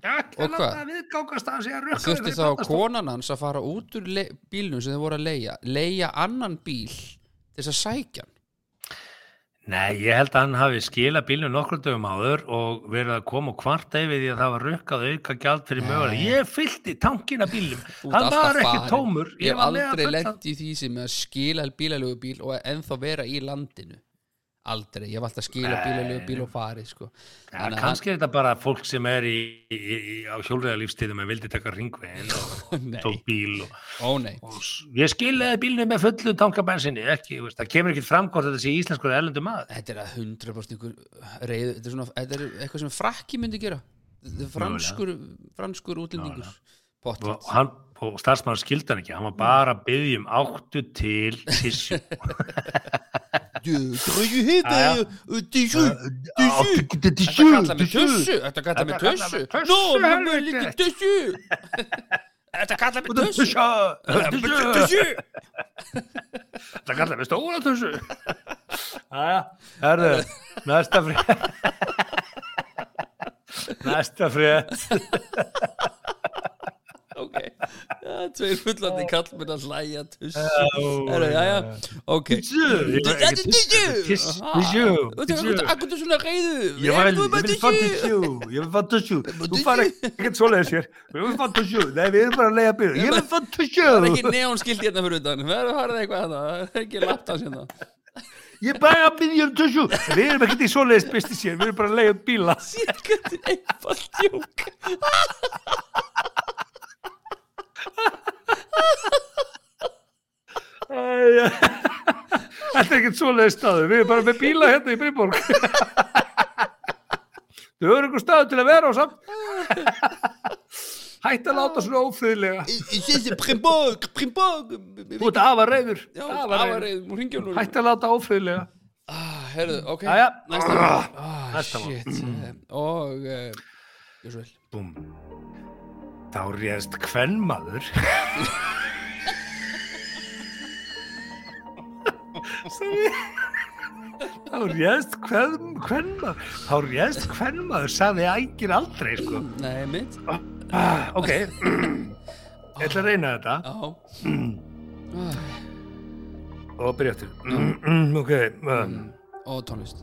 Og að hvað? láta viðgangast að hann sé að rukka þurfti þá konan hans að fara út úr bílnum sem þau voru að leia leia annan bíl til þess að sækja hann Nei, ég held að hann hafi skilað bílnum nokkur dögum áður og verið að koma og kvarta yfir því að það var rukkað auka gjald fyrir mögulega. Ég fyllti tankina bílnum. Alltaf var ekki farinn. tómur. ég hef aldrei lent í því sem að skila bílalögu bíl og ennþá vera í landinu aldrei, ég hef alltaf skila Nei. bílalögu bíl og farið sko. Ja, kannski er þetta bara fólk sem er í, í, í, á hjólriða lífstíðum en vildi taka ringveginn og tók bíl og, og s- ég skilaði bílnum með fullu tankabensinni ekki, veist, það kemur ekki fram hvort þetta sé íslenskur eða erlendur maður. þetta er að 100% ykkur reyð, þetta er, svona, þetta er eitthvað sem frakki myndi gera er franskur, franskur útlendingur Og, hann, og starfsmaður skildi hann ekki, hann var bara að byggja um áttu til tissue. Til Þetta kallar með tussu Þetta kallar með Þetta tussu með Nó, maður helviti. lítið tussu Þetta kallar með tussu tussu, Það kallar við stóra tussu. Æja, herðu, næsta frétt. Næsta frétt. Tveir fullandi kallmenn að hlæja Ok akkur svona reyðu Ég vil, Þú ég vil tussu. Þú fara ekkert svoleiðis hér. Ég vil tussu. Nei, við erum bara að leiða byrju. Ég vil tussu. Það er ekki neonskilt hérna fyrir utan Það er farið eitthvað að það er ekki laptans hérna Ég bara að byrja um tussu. Við erum ekkert í svoleiðis byrsti sér. Við erum bara að leiða bíla. Djók Æja. Þetta er ekkert svoleiðis staður. Við erum bara með bíla hérna í Brimborg. Þau eru einhver staður til að vera á samt. Hætt að láta svona ófriðlega. Þessi primbog Primbog Þú ert afa reyður. Já, Afa reyður. afarið, hún ringi hún Hætt að láta ófriðlega. ah, Herðu, ok. Næsta ah, Næsta mál. Shit eh, Og uh, Þá réðst kvennmaður. Þá réðst kvennmaður. Þá réðst kvennmaður, sagði ægir aldrei, sko. Nei, mitt Ah, ok. Ég ætla að reyna þetta. Já ah, Og byrja eftir. Mm, ok. Um. Og tónlist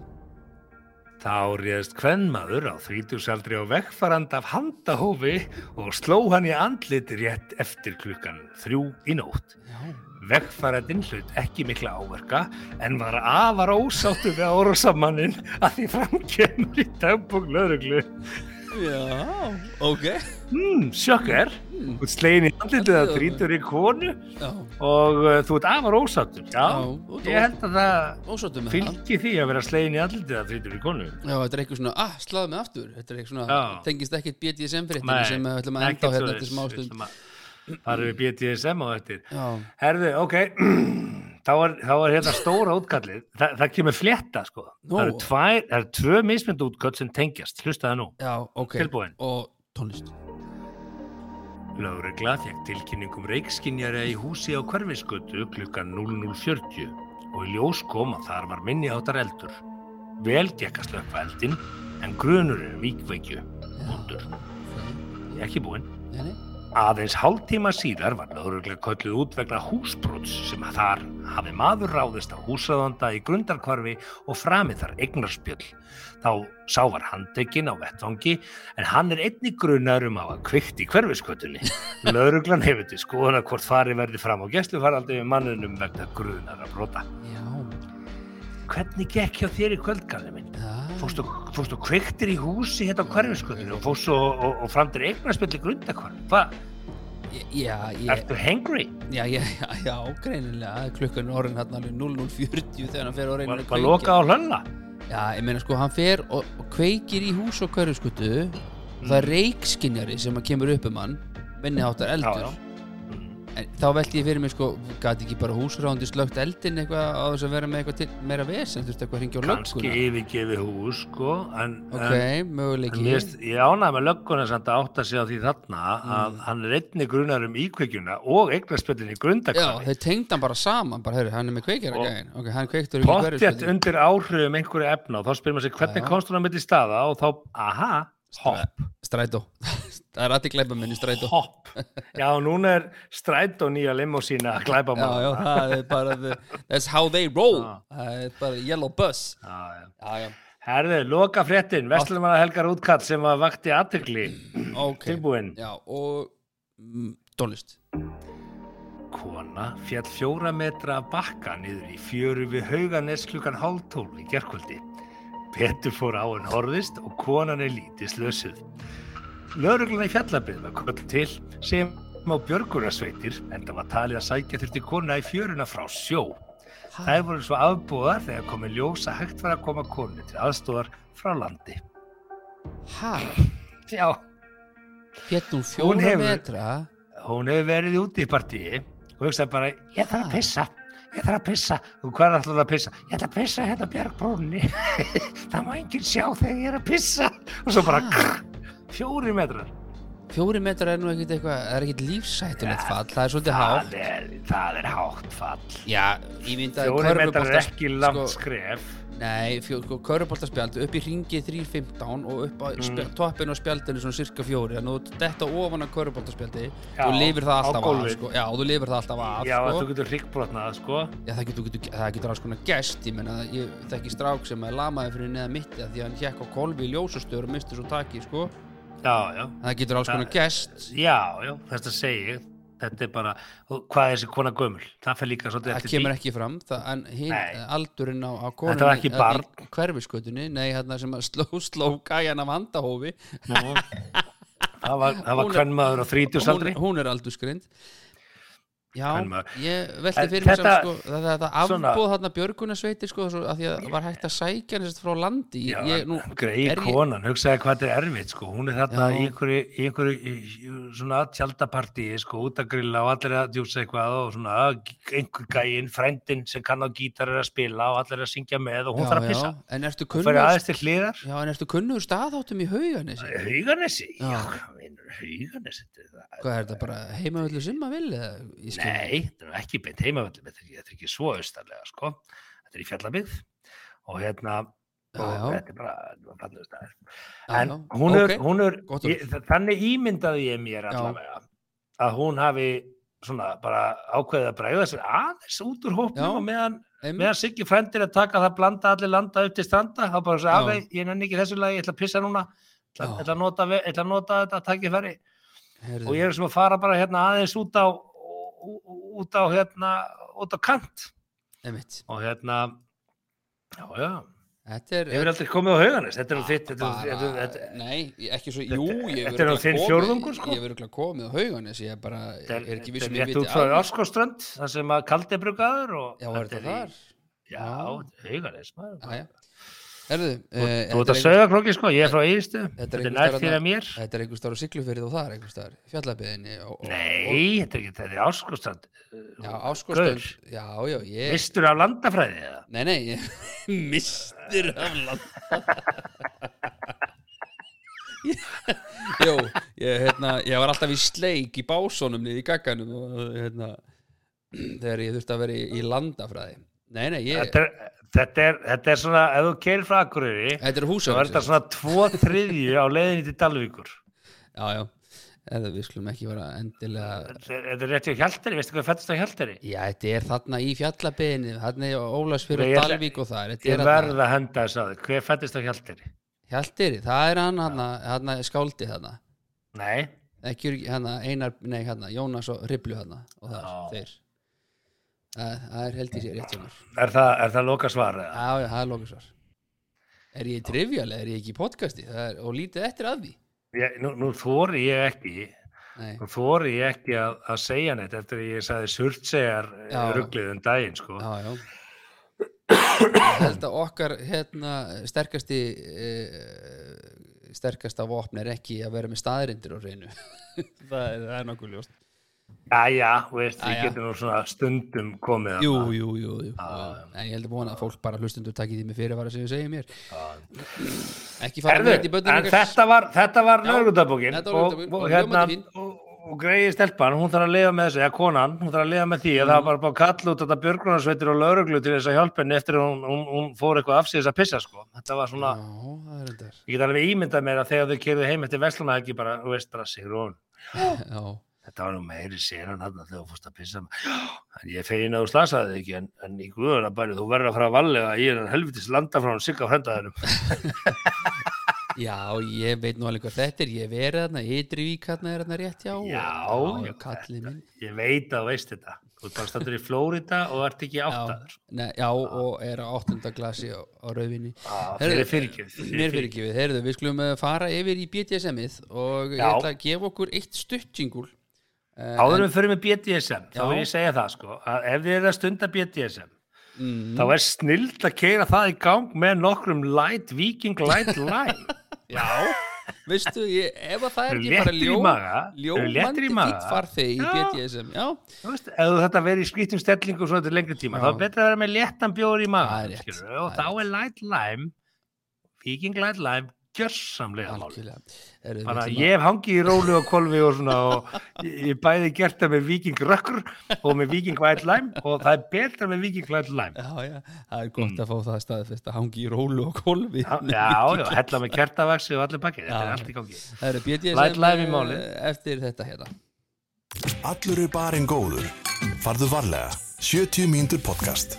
Þá réðst kvennmaður á þrítugsaldri á vegfarand af handahófi og sló hann í andlit rétt eftir klukkan þrjú í nótt. Já Vegfarandinn hlut ekki mikla áverka en var afar ósáttu við árásamannin að því fram kemur í dagbók lögreglu. Já, ok Hmm, sjokker. Þú ert slegin í andlitið að þrítur í konu Já, og uh, þú ert afar ósattur. Já, Já, ég held að það fylgi því að vera slegin í andlitið að þrítur í konu. Já, þetta er eitthvað svona, ah, sláðu mig aftur Þetta er eitthvað svona, Já. tengist ekkit BDSM fréttinni sem við ætlum að enda á ekkert hérna til smá stund Það eru BDSM á eftir. Já, Herðu, ok, þá er, þá er hérna stóra útkallið. Þa, það kemur flétta, sko. Nú. Það eru tvær, það eru tvö mismyndu útkall sem tengjast. Hlustaði nú. já, ok Tilbúin. Og tónlist Lögregla fekk tilkynningum reikskinjara í húsi á hverfiskötu klukkan 00.40 og í ljós kom að þar var minni áttar eldur. Vel gekk að slökka eldin en grunur er víkveikju. Úndur. Ok, Ég er ekki búinn. Aðeins hálftíma síðar var lögregla kölluð út vegna húsbrots sem að þar hafi maður ráðist á húsraðanda í grundarkvarfi og framið þar eignarspjöll. Þá sá var handekinn á vettvangi en hann er einnig grunar um að kvikt í hverfiskötunni. Lögreglan hefur til skoðuna hvort fari verði fram á gæslufaraldi við mannunum vegna grunar að brota. Já, Hvernig gekk hjá þér í kvöldgalli minn? já Fórstu, fórstu kveiktir í húsi hérna á hverfiskötunni og fórstu og, og, og framtir eignarspjöll í grundarkvarfi? Hvað? Já, ég, Ertu hangry? já, já, já, greinilega klukkan orðin hann alveg 0040 þegar hann fer og Var, að var lokað á hlönna? Já, ég meina sko, hann fer og, og kveikir í hús og hverjuskutu og það er reikskinjari sem að kemur upp um hann minni áttar eldur Já, já. En þá velti ég fyrir mig sko gæti ekki bara húsrándi slögt eldin eitthvað á þess að vera með eitthvað til, meira vesen? Þurfti eitthvað að hringja á Kanski lögguna yfirgefi hús, sko, en, ok, möguleiki. ég ánægði með lögguna samt að átta sig á því þarna Mm. að hann er einni grunar um íkveikjuna og eignarspöldin í Já, grundakvæði. þeir tengd hann bara saman bara, heyrðu, hann er með kveikjara Og- gæðin ok, hann kveiktur ekki Pottjætt hverjuskutu undir áhrifum einhverju efna og þá spyrir maður sig hvernig Hopp, strætó. Það er allir glæpa minni strætó. Hopp. Já, núna er strætó nýja limósína að glæpa já, já, það er bara the, that's how they roll. Já. það er bara yellow bus. Já, já. já, já, Herðu, loka fréttin, Vestlumana Helgar útkall sem að vakti aðtökli, ok. Tilbúin. já, og mm, tónlist. Kona fjall fjóra metra bakka niður í fjöru við hauganes klukkan hálf tólf í gerkvöldi. Petur fór á en horðist og konan er lítið slösuð. Löruglan í fjallabið var kvöld til sem á björgunarsveitir en það var talið að sækja þurfti kona í fjöruna frá sjó. Þær voru svo afbúðar þegar komið ljós að hægt var að koma konu til aðstóðar frá landi. hæ, Já, Hún fjóra metra hún hefur verið úti í partíi og hugsaði bara, ég þarf að pissa ég þarf að pissa, og hvað er alltaf að pissa? Ég ætla að pissa hérna björgbrúnni það má enginn sjá þegar ég er að pissa. Og svo bara krr, fjóri metrar fjóri metra er nú ekkit eitthvað það er ekkit lífsættulegt fall, það er svolítið hátt það er, það er hátt fall já, ég myndi að fjóri metrar er ekki langt sko, skref nei, sko, köruboltaspjald upp í ringi 3.15 og upp á mm. toppin á spjaldinu svona cirka fjóri þannig að þú detta ofan á köruboltaspjaldi Já, þú lifir það alltaf af gólfið. sko. já, þú lifir það alltaf af já, sko. þú getur hryggbrotnað sko. Já, það getur, getur, það getur alls konar gest, ég menna, ég þekki strák sem er lamaði fyrir neða mitti að því að hann hjekk á kolvi í ljósastöður og misti svo taki, sko. Já, já, Það getur alls konar gest, já, já þetta segi ég. Þetta er bara, hvað er þessi kona gömul? Það fer líka svolítið það kemur ekki fram, það, en hinn, aldurinn á, á konunni, í hverfiskötunni, nei, hérna sem sló, sló gæjan af handahófi, það var, Hún er- kvennmaður á hún, þrítjúsaldri hún er aldurskrind. Já, ég velti En fyrir þetta- samt, sko, það, það, það svona- afbúð þarna björgunarsveitir, sko, svo, að því að var hægt að sækja sérst frá landi, Já, ég, nú, grei er ég- konan, hugsaði hvað þetta er erfitt sko. hún er þarna í einhverju, í einhverju svona tjaldapartíi sko, út að grilla og allir að djúsa eitthvað og svona einhver gæinn, frændin sem kann á gítar er að spila og allir að syngja með og hún þarf að pissa já, en ertu kunnur kunnur staðáttum í? Hauganesi, já, Já. Vinur, er- Hvað er þetta bara heimavöldu skil- Nei, þetta er ekki beint heimavöldum þetta þetta er ekki svo austarlega sko. þetta er í fjallabygð og hérna Já, og já. þetta er bara. Já, en hún er, ok, hún er ég, þannig ímyndaði ég mér allavega að hún hafi svona bara ákveðið að bregða sér aðeins út úr hópnum og meðan, meðan Siggi frendir að taka það blanda allir landa upp til stranda þá bara að ég nenni ekki þessu lagi, ég ætla að pissa núna ég ætla, að, nota, nota þetta takkifæri og ég er sem að fara bara hérna aðeins út á út á hérna út á kant einmitt. og hérna já já Þetta er Hefur aldrei komið á hauganis? Þetta er nú þitt, þetta er- þetta er- þetta- Nei, ekki svo, jú, ég þetta er nú þinn fjórðungur, sko. Ég örugglega komið á hauganes Ég er bara, þetta er ekki þetta vissum er ég viti út frá af því. Áskoströnd, það sem að kaldi brugaður og Já, er þetta í- þar? Já, hauganis, maður. Herðu, Þú eh, ert að er sögja króki, sko, ég er frá Egilstu, Þetta er er þér þarna- að mér. Þetta er einhver starf á Siglufyrið og þar einhver starf, fjallabiðinni Nei, þetta er ekki, þetta er Áskoströnd. Já, áskostönd Já, já, ég Mistur af landafræði, eða? Nei, nei, ég mistur af land Jó, ég, hérna, ég var alltaf í sleik í básónum niður í gagganum og hérna, þegar ég þurfti að vera í, í landafræði Nei, nei, ég, Þetta er, þetta er, þetta er svona, ef þú keirir frá Akureyri, þetta er er þetta húsafjörð svona tvo þriðju á leiðinni til Dalvíkur. Já, já, eða við skulum ekki vera endilega Þetta er, þetta er rétt hjá Hjaltari, veistu hvað fættist á Hjaltari? Já, þetta er þarna í fjallabiðinni þarna er ætla- Dalvík og það Ég er þarna- verð að henda þess að þið. Hver fættist á Hjaltari? Hjaltiri, það er hann hann, skáldi þarna Nei, ekki hann einar, nei hann Jónas og Hriblu hann og það, þeir það, er held í sér rétt hjá mér. Er það, er það loka svar? Já, já, það er lókusvar Er ég trivial eða er ég ekki í podcasti? Það er, og lítið eftir að því. Ég, nú, nú þóri ég ekki, Nei, nú þóri ég ekki að, að segja neitt eftir að ég sagði surtsegar Já. rugglið um daginn, sko. já, já. Ég held að okkar hérna sterkasti e, sterkasta vopn er ekki að vera með staðrindir á reynu það, er, það er nokkuð ljóst Jæja, veist, Jæja. getur nú svona stundum komið að Jú, jú, jú, jú. En ég held að búin að fólk bara hlustundur takið því með fyrirvara sem við segjum mér. Ekki fara með þetta í en þetta var, var og, hérna, og, greiði stelpan, hún þarf að lifa með þessu, eða konan, hún þarf að lifa með því að Mm. það var bara kalla út þetta björgrunarsveitir og lögreglu til þess að hjálpa henni eftir að hún, hún, hún fór eitthvað afsýðis að pissa, sko. Þetta var svona, Já, ég get alveg ímyndað mér að þegar þau kerðu heim eftir Vestlana ekki bara, þú veist, bara Sigrún, Já, þetta var nú meiri séran hann þegar þú fórst að pissa en ég fegin að þú slasaði ekki en, en í guðuna bæri þú verður að fara að vallega í hennar helvitis landa frá hann sigga frændaðinum já, ég veit nú alveg hvað þetta er. Ég verið þarna, ytri vík þarna er þarna rétt já Já, já, já, minn. Ég veit að þú veist þetta. Þú ert bara stættur í Flórida og ert ekki já, áttaður ne, já, og er á áttunda glasi á, á rauðvinni fyrirgjöf Mér fyrir ekki við, heyrðu, við skulum eh, fara yfir í BDSM-ið og ég Já. ætla að gefa okkur eitt stuttjingul áður en við fyrir með BDSM þá vil ég segja það sko að ef þið eru að stunda BDSM mm, þá er snild að keira það í gang með nokkrum light viking light line. Já, veistu, ég, ef að það er ekki bara ljómandi farþegi í. BDSM Já, Þú veist, ef þetta verið í skrítum stellingu svona til lengri tíma, Já. þá er betra að vera með léttan bjóður í er rétt, og þá er light lime viking light lime gjörsamlega mál algjörlega Heyrðu, Bara ég hef hangið í rólu og kolvi og svona og ég, bæði gert það með Viking Rökkur og með Viking White Lime og það er betra með Viking White Lime. Já, já, það er gott að fá það staðfest að hangi í rólu og kolvi Já, já, hella með kertavaxi og allir bakkið, þetta er allt í gangi. Það eru málið. eftir þetta hérna Allur er barinn góður. Farðu varlega. 70 mínútur podcast.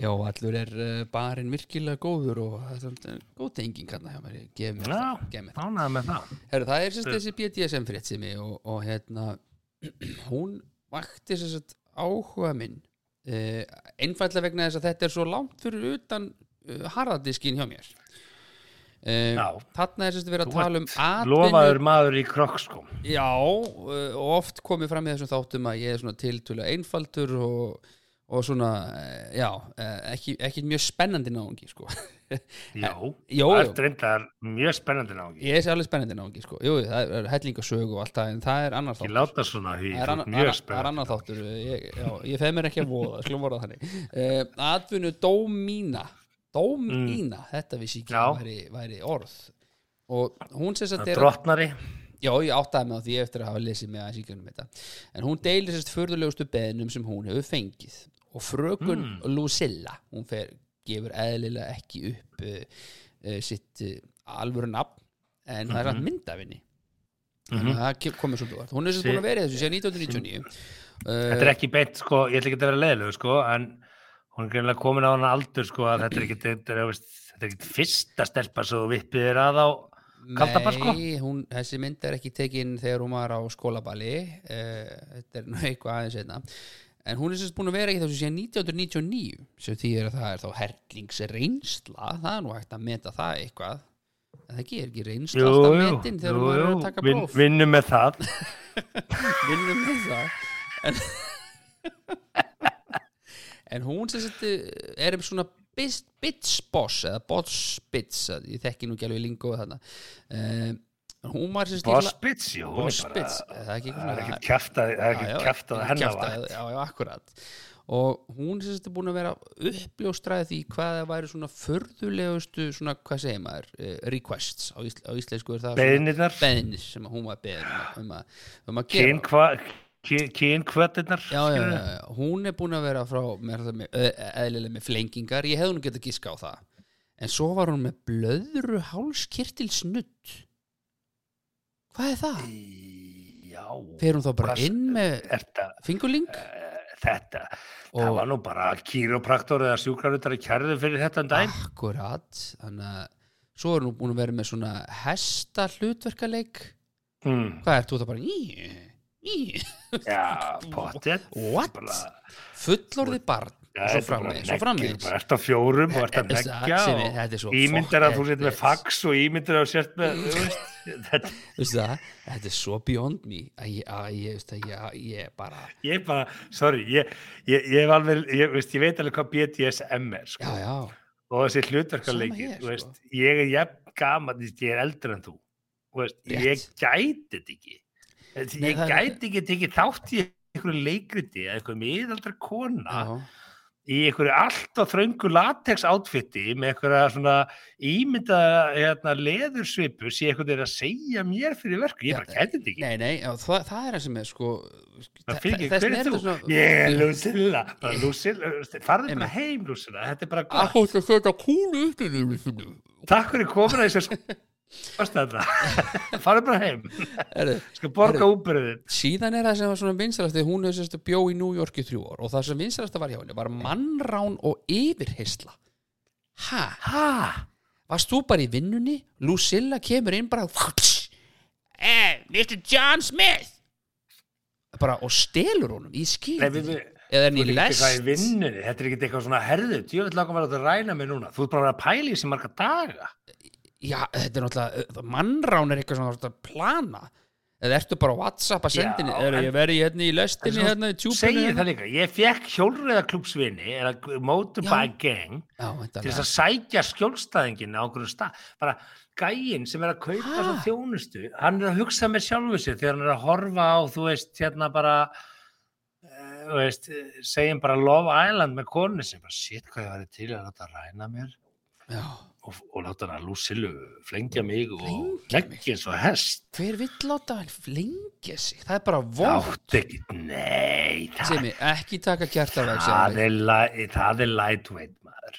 Já, allur er uh, barinn virkilega góður og þetta er góð tenging hérna hjá mér, ég gef mér Já, það, það. ánægða með það. Herru, það er sérst þessi BDSM fréttsimi og, og hérna hún vakti sérst áhuga minn uh, einfallega vegna þess að þetta er svo langt fyrir utan uh, harðadiskin hjá mér Já. þarna er sérst verið að tala um atvinnu Lofaður maður í krokkskóm. já, og oft komið fram í þessum þáttum að ég er svona tiltölu einfaldur og, og svona, uh, já uh, ekki, ekki mjög spennandi náungi sko. Já, Jó, það er reyndar mjög spennandi nági. ég er alveg spennandi náungi sko. Jú, það er hellingasög og allt það en það er annar Ég þáttur láta svona því, Það er annar- mjög annar- það er spennandi. annar þáttur ég, já, ég feð mér ekki að voða, skulum voru þannig uh, atvinnu dómína dómína, þetta vissi ekki að væri, væri orð og hún sést að Það er drottnari. já, ég áttaði mig á því eftir að hafa lesið með að síkjunum þetta en hún deilir sérst förðulegustu beðnum sem hún hefur fengið og frökun Mm. Lucilla hún fer, gefur eðlilega ekki upp uh, uh, sitt uh, alvöru nafn en það er Mhm. samt mynd af henni þannig að það komið svolítið vart hún er Sí. búin að vera þessu síðan 1999 Þetta er ekki beint, sko, ég ætla ekki að vera leðilegu, sko, en hún er greinlega komin á hana aldur, sko, að þetta er ekki, þetta er, þetta er ekki fyrsta stelpa svo vippið er að á Kaldaball, sko? Nei, hún, þessi mynd er ekki tekin þegar hún var á skólaballi uh, þetta er nú eitthvað aðeins einna en hún er sérst búin að vera í þessu síðan 1999 sem þýðir að það er þá herlingsreynsla. Það er nú hægt að meta það eitthvað. En það ekki, er ekki reynsla alltaf metin þegar maður er að taka próf. vinnum með það. Vinnum með það. En, en hún sem sagt er um svona bis- bits boss eða boss bits ég þekki nú ekki alveg lingo þarna. Um, hún var sem sagt í hla- Bossbits, jú hún bara- bits það er er ekkert kjafta Það er Já, já, ekkert að var kjaftaði, já, já, akkurat. Og hún sagt er búin að vera uppljóstraði því hvað það væri svona förðulegustu svona, hvað segir maður, uh, requests á, ísl, á íslensku er það Beiðnirnar. beðnir sem að hún var beðin um, að- um, að, um að gera. Kynkvötinnar já, já, já, já, hún er búin að vera frá með, eðlilega með flengingar. Ég hefði nú getað giska á það. En svo var hún með blöðru hálskirtil snudd hvað er það? Já fer hún þá bara Hvað- inn með Þetta, fingurling? þetta Það Og- var nú bara kýrópraktor eða sjúkrarutari kærðu fyrir þetta en dæm Akkurat, þannig að svo er nú búin að vera með svona hesta hlutverkaleik mm. Hvað er þú það bara í, í, Já, pottet What? Fullorði barn svo er bara framvegis, bara ert á fjórum og ert að er- er svo ímyndar að þú setur með fax og ímyndar að þú sért með þú veist, þetta, er svo beyond me að ég, að ég, veist að ég, ég bara ég bara, sorry ég, ég, ég, hef alveg, ég, veist, ég veit alveg hvað BDSM er sko. Og þessi þú veist, sko. ég er jafn gaman ég er eldri en þú þú ég gæti þetta ekki ég er- gæti ekki þátt í einhverju leikriti eða einhverju miðaldra kona já. Í einhverju allt á þröngu latex outfiti með einhverja svona ímynda hérna, leðursvipu sé einhvern veginn að segja mér fyrir verku ég bara gæti þetta ekki. Nei, nei, já, það, það er það sem er sko það fyrir ekki, hver er þú? svona- Ég er Lucilla Lucilla, farðu bara heim Lucilla, þetta er bara gott. takk fyrir komin að þessu skostæðna farðu bara heim, skal borga úbyrðin síðan er það sem var svona vinsalast því hún bjó í New York í þrjú ár og það sem vinsalast var hjá henni var mannrán og yfirheysla ha, ha, varst þú bara í vinnunni? Lucilla kemur inn bara eh, Mr. John Smith. Bara og stelur honum í við, eða er þú eitthvað í lest? þetta er ekki eitthvað svona herðu, ég vil laka að vera að ræna mig núna. Þú ert bara að í þessi marga daga já, þetta er náttúrulega mannrán er eitthvað svona plana. Eða ertu bara á Whatsapp að er en- ég verið hérna í lestinni hérna í tjúpunni segir hérna? það líka, ég fekk hjólreðaklúpsvinni eða motorbike gang já, til þess að sækja skjólstæðingin á einhverjum stað. Bara gæinn sem er að kaupa Ha? svo þjónustu hann er að hugsa með sjálfu sér þegar hann er að horfa á þú veist hérna bara eh, þú veist, segjum bara Love Island með konu sem bara shit hvað ég væri til að ræna mér. Já, og, og láta hann að Lucilu flengja mig og leggja eins og hest. Hver vill láta hann flengja sig? Það er bara vótt nei það, sem ekki taka kjartarvæg það, það er lightweight maður.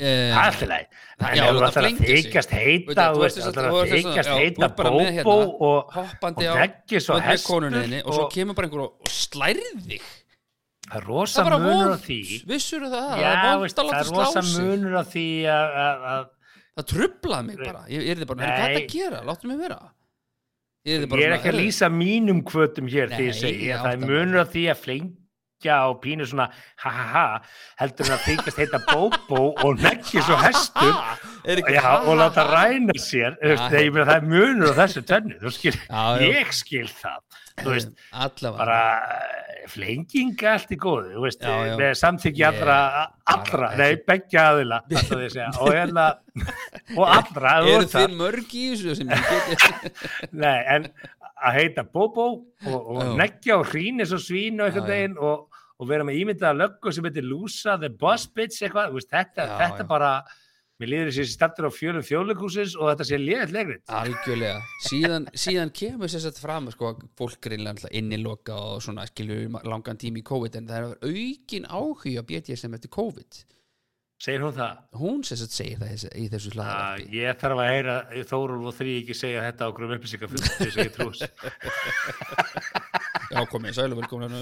Uh, það er alltaf en Já, ef þú ætlar að þykjast heita þú ætlar að þú heita bóbó hérna, og, og leggja hestur konunni þinni og svo og- kemur bara einhver og slærð þig það er það rosa bara munur á því. Vissur það? Já, það er það er rosa munur á því að, að, að það trublaði mig bara. Ég er þið bara, "Heyrðu, hvað er þetta Nei. að gera, láttu mig vera. Ég er, ég er ekki að lýsa mínum kvötum hér því ég Nei, ég að það átta er munur á því að flengja og pínu svona ha ha ha heldur en að þykjast heita bóbó og neggja svo hestur. Ekki Já, og láta ræna sér Þegar það er munur á þessu tönnu skil, Já, ég skil það veist, bara eh, flenging allt í góðu veist, Já, já. með samþykki Ég- allra allra, nei, beggja aðila og hérna og allra, eru þið mörg í þessu nei, en að heita Bobo og, og Já. neggja og hrín eins og svín og já. veginn og, og vera með ímyndaða löggu sem heitir Lusa, The Boss Bitch eitthvað, veist, þetta, Já, þetta já. bara mér líður þessi startur á fjölum þjóðleikúsins og þetta sé liðið legrið algjörlega, síðan, síðan kemur sér sett fram sko, að fólk greinlega náttúrulega inniloka og svona skilur langan tími í COVID en það er aukin áhuga BDSM eftir COVID. Segir hún það? hún sér sett segir það í þessu- að hlaðarpi ég þarf að heyra Þórulf og þrý ekki segja þetta á grum upplýsingafund þess að ég trús já, komið, sælu velkomin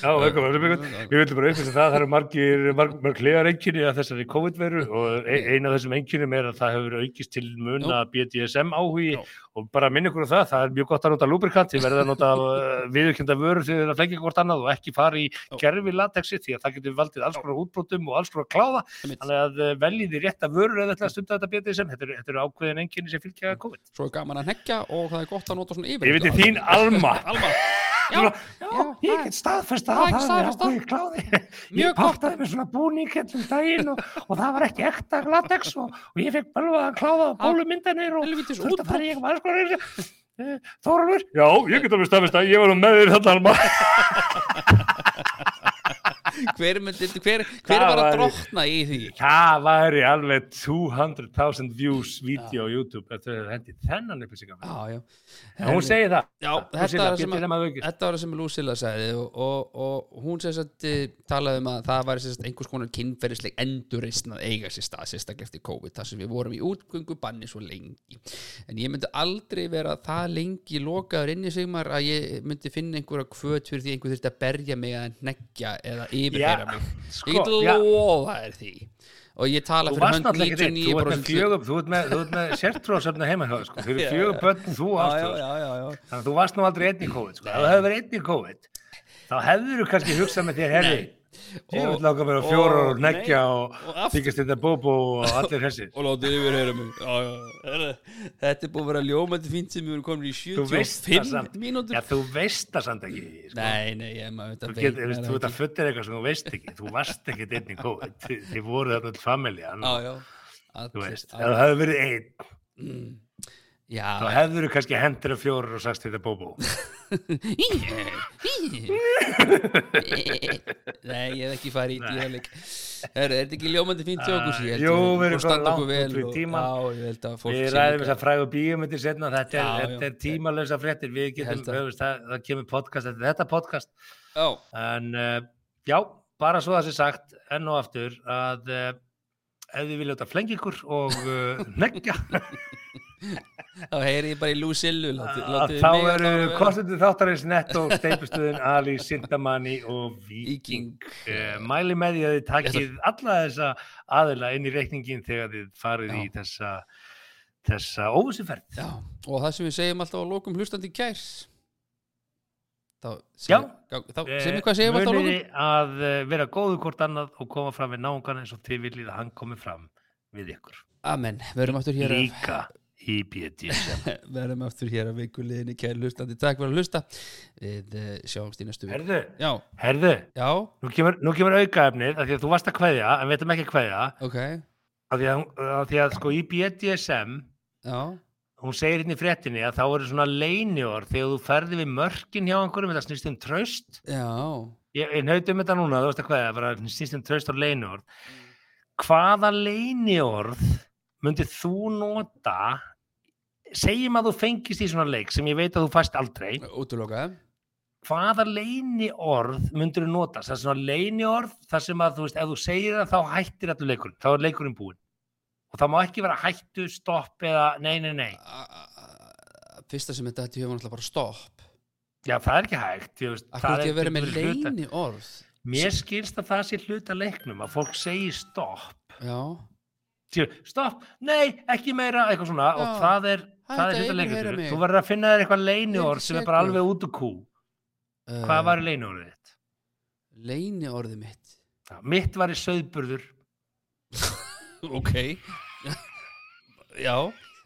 Já, velkomin, velkomin. Ég vildi bara upplýsa það, það eru margir, marg, marg hliðar einkynni af þessari COVID-veru og e- ein af þessum einkynum er að það hefur aukist til muna BDSM áhugi Já. og bara minni ykkur á það, það er mjög gott að nota lubrikant, þið verða að nota viðurkjönda vörur þegar þið er að flengja hvort annað og ekki fara í gerfi latexi því að það getur valdið alls konar útbrotum og alls konar kláða, þannig að eh, veljið þið rétta vörur eða að stunda þetta BDSM, þetta eru, eru ákveðin einkenni sem fylgja COVID. Svo er gaman að hneggja og það er gott að nota svona yfir Ég veit þín Alma. Alma, Já, já, ég get staðfest það að það er ákveðið kláði. Mjög Ég pantaði með svona búning hérna um daginn og, og það var ekki ekta latex og, og ég fekk bölvaðan kláða og bólumyndanir og að fara í eitthvað alls konar. Þóraldur? Já, ég get alveg staðfest að ég var nú með þér þetta alma. hver, myndi, hver, hver var að drottna í því? Það væri alveg 200.000 views vídeo á YouTube eftir að hendi þennan já En hún segir það. Já, Hún þetta var það, sem að að Lucilla sagði og, og, og hún sem sagt eh, talaði um að það var einhvers konar kynferðisleg endurreisn að eiga sér stað sérstaklega eftir COVID þar sem við vorum í útgöngu banni svo lengi. En ég myndi aldrei vera það lengi lokaður inn í sigmar að ég myndi finna einhverja kvöt fyrir því einhver þurfti að berja mig að neggja eða yfirheyra mig. sko, ég get lofa þér því. Og ég tala fyrir hönd náttúrulega ekki þitt, þú ert með 99% fjögur, þú ert með, með sértróðsöfna heima hjá, þér, sko, fyrir já. börn, þú Já, ást já, þú, já, já, já. þannig að þú varst nú aldrei einn í COVID, sko, ef þú hefur verið einn í COVID, þá hefur þú kannski hugsað með þér, herri, ég vil láka mér á fjóra og- neggja og þykist þetta bóbó og allir hessir. og látið yfirheyra mig. Já, já, já. þetta er búið að vera ljómandi fínt sem við erum komin í Þú veist það 75 samt, mínútur. Já, þú veist það samt ekki, sko. nei, nei, ég maður Þú, þetta ert að futtir eitthvað sem þú veist ekki, þú varst ekki einn í COVID, þið, þarna til familjan, já, já. Þú veist, þú hefur verið einn, Mm. Þá já. Hefur þú kannski hendur af fjórar og sagst þetta bóbó. nei, ég hef ekki farið í dýraleik er þetta ekki ljómandi fínt hjá okkur jú, við erum okkur langt út að fólk Við ræðum þess að frægu bíómyndir setna, þetta er, er tímalösa fréttir, við getum, það. kemur podcast þetta podcast, já, en uh, já, bara svo það sé sagt, enn og aftur, að uh, ef þið vilja þetta flengi ykkur og uh, neggja, þá heyri ég bara í látið þá eru kostendur þáttarins netto, steipustuðin, Ali, Sindamanni og Viking. Víking Uh, mæli með því að þið takið alla þessa aðila inn í reikningin þegar þið farið í Já. þessa, þessa óvissuferð. Og það sem við segjum alltaf á lokum hlustandi kærs þá Já. segjum, við hvað segjum alltaf á Muniði að eh, vera góðu hvort annað og koma fram við náungan eins og þið viljið að hann komi fram við ykkur. Amen, verðum aftur hér Líka í BDSM. verðum aftur hér að vikuliðinni kæri hlustandi. Takk fyrir að hlusta. Við uh, sjáumst í næstu viku. Herðu, Já, herðu, já, nú kemur, nú kemur aukaefnið af því að þú varst að kveðja, en við veitum ekki að kveðja. Ok. Af því að, af því að sko í BDSM Já, hún segir hérna í fréttinni að þá eru svona leinior þegar þú ferði við mörkin hjá einhverjum þetta snýst um tröst já, ég, ég nautum þetta núna, þú veist að hvað það bara snýst um tröst og leiniorð hvaða leiniorð myndið þú nota segjum að þú fengist í svona leik sem ég veit að þú fæst aldrei. Útloka hvaða leiniorð myndir þú nota? Það er svona leiniorð þar sem að þú veist ef þú segir það þá hættir allur leikurinn. Þá er leikurinn búinn. Og það má ekki vera hættu, stopp eða nei, nei, nei. Fyrsta sem þetta hefur náttúrulega bara stopp. Já, það er ekki hægt ég veist, það með getur verið hluta- leini orð mér skilst að það sé hluta leiknum að fólk segir stopp. Já, stopp, nei, ekki meira eitthvað svona og Já. það er, það er hluta mig. þú verður að finna þér eitthvað leiniorð sem er bara alveg út úr kú. Uh, hvað var leiniorðið þitt? Leini orðið mitt? Já, mitt var í söðburður Ok. Já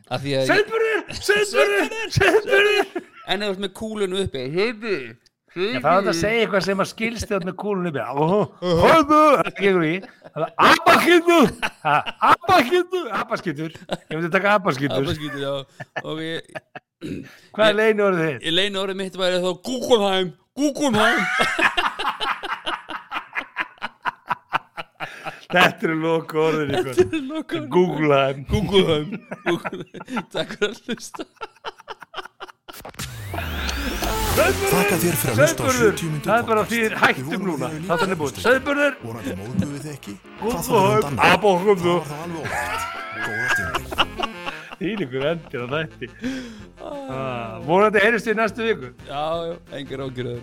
söðburður, söðburður, söðburður En ef þú ert með kúlunu uppi Já, það er þetta að segja eitthvað sem að skilst þér með. Kúlun uppi Hóðu, það gengur í Abbaskyndur Abbaskyndur, abbaskyndur Ég myndi taka ég, Hvað er leiniorðið þitt? ég leini orðið mitt væri þá Guggenheim Guggenheim. Þetta eru loku orðin ykkur Google hann Guggenheim Guggenheim. Takk fyrir að hlusta Þakka þér fyrir að hlusta á Sauðburður, 70 mínútur það er bara því þér Við hættum núna. að Það er búin, líka söðburður Vonandi móðguðu þið ekki. Þá Gúgguhöfn, hund annað abóhöfn Það var þá alveg óvægt Góða tíma Þýlikur endir á þætti. Ah, Vonandi heyrist við næstu viku. Já, já, engar ágjörður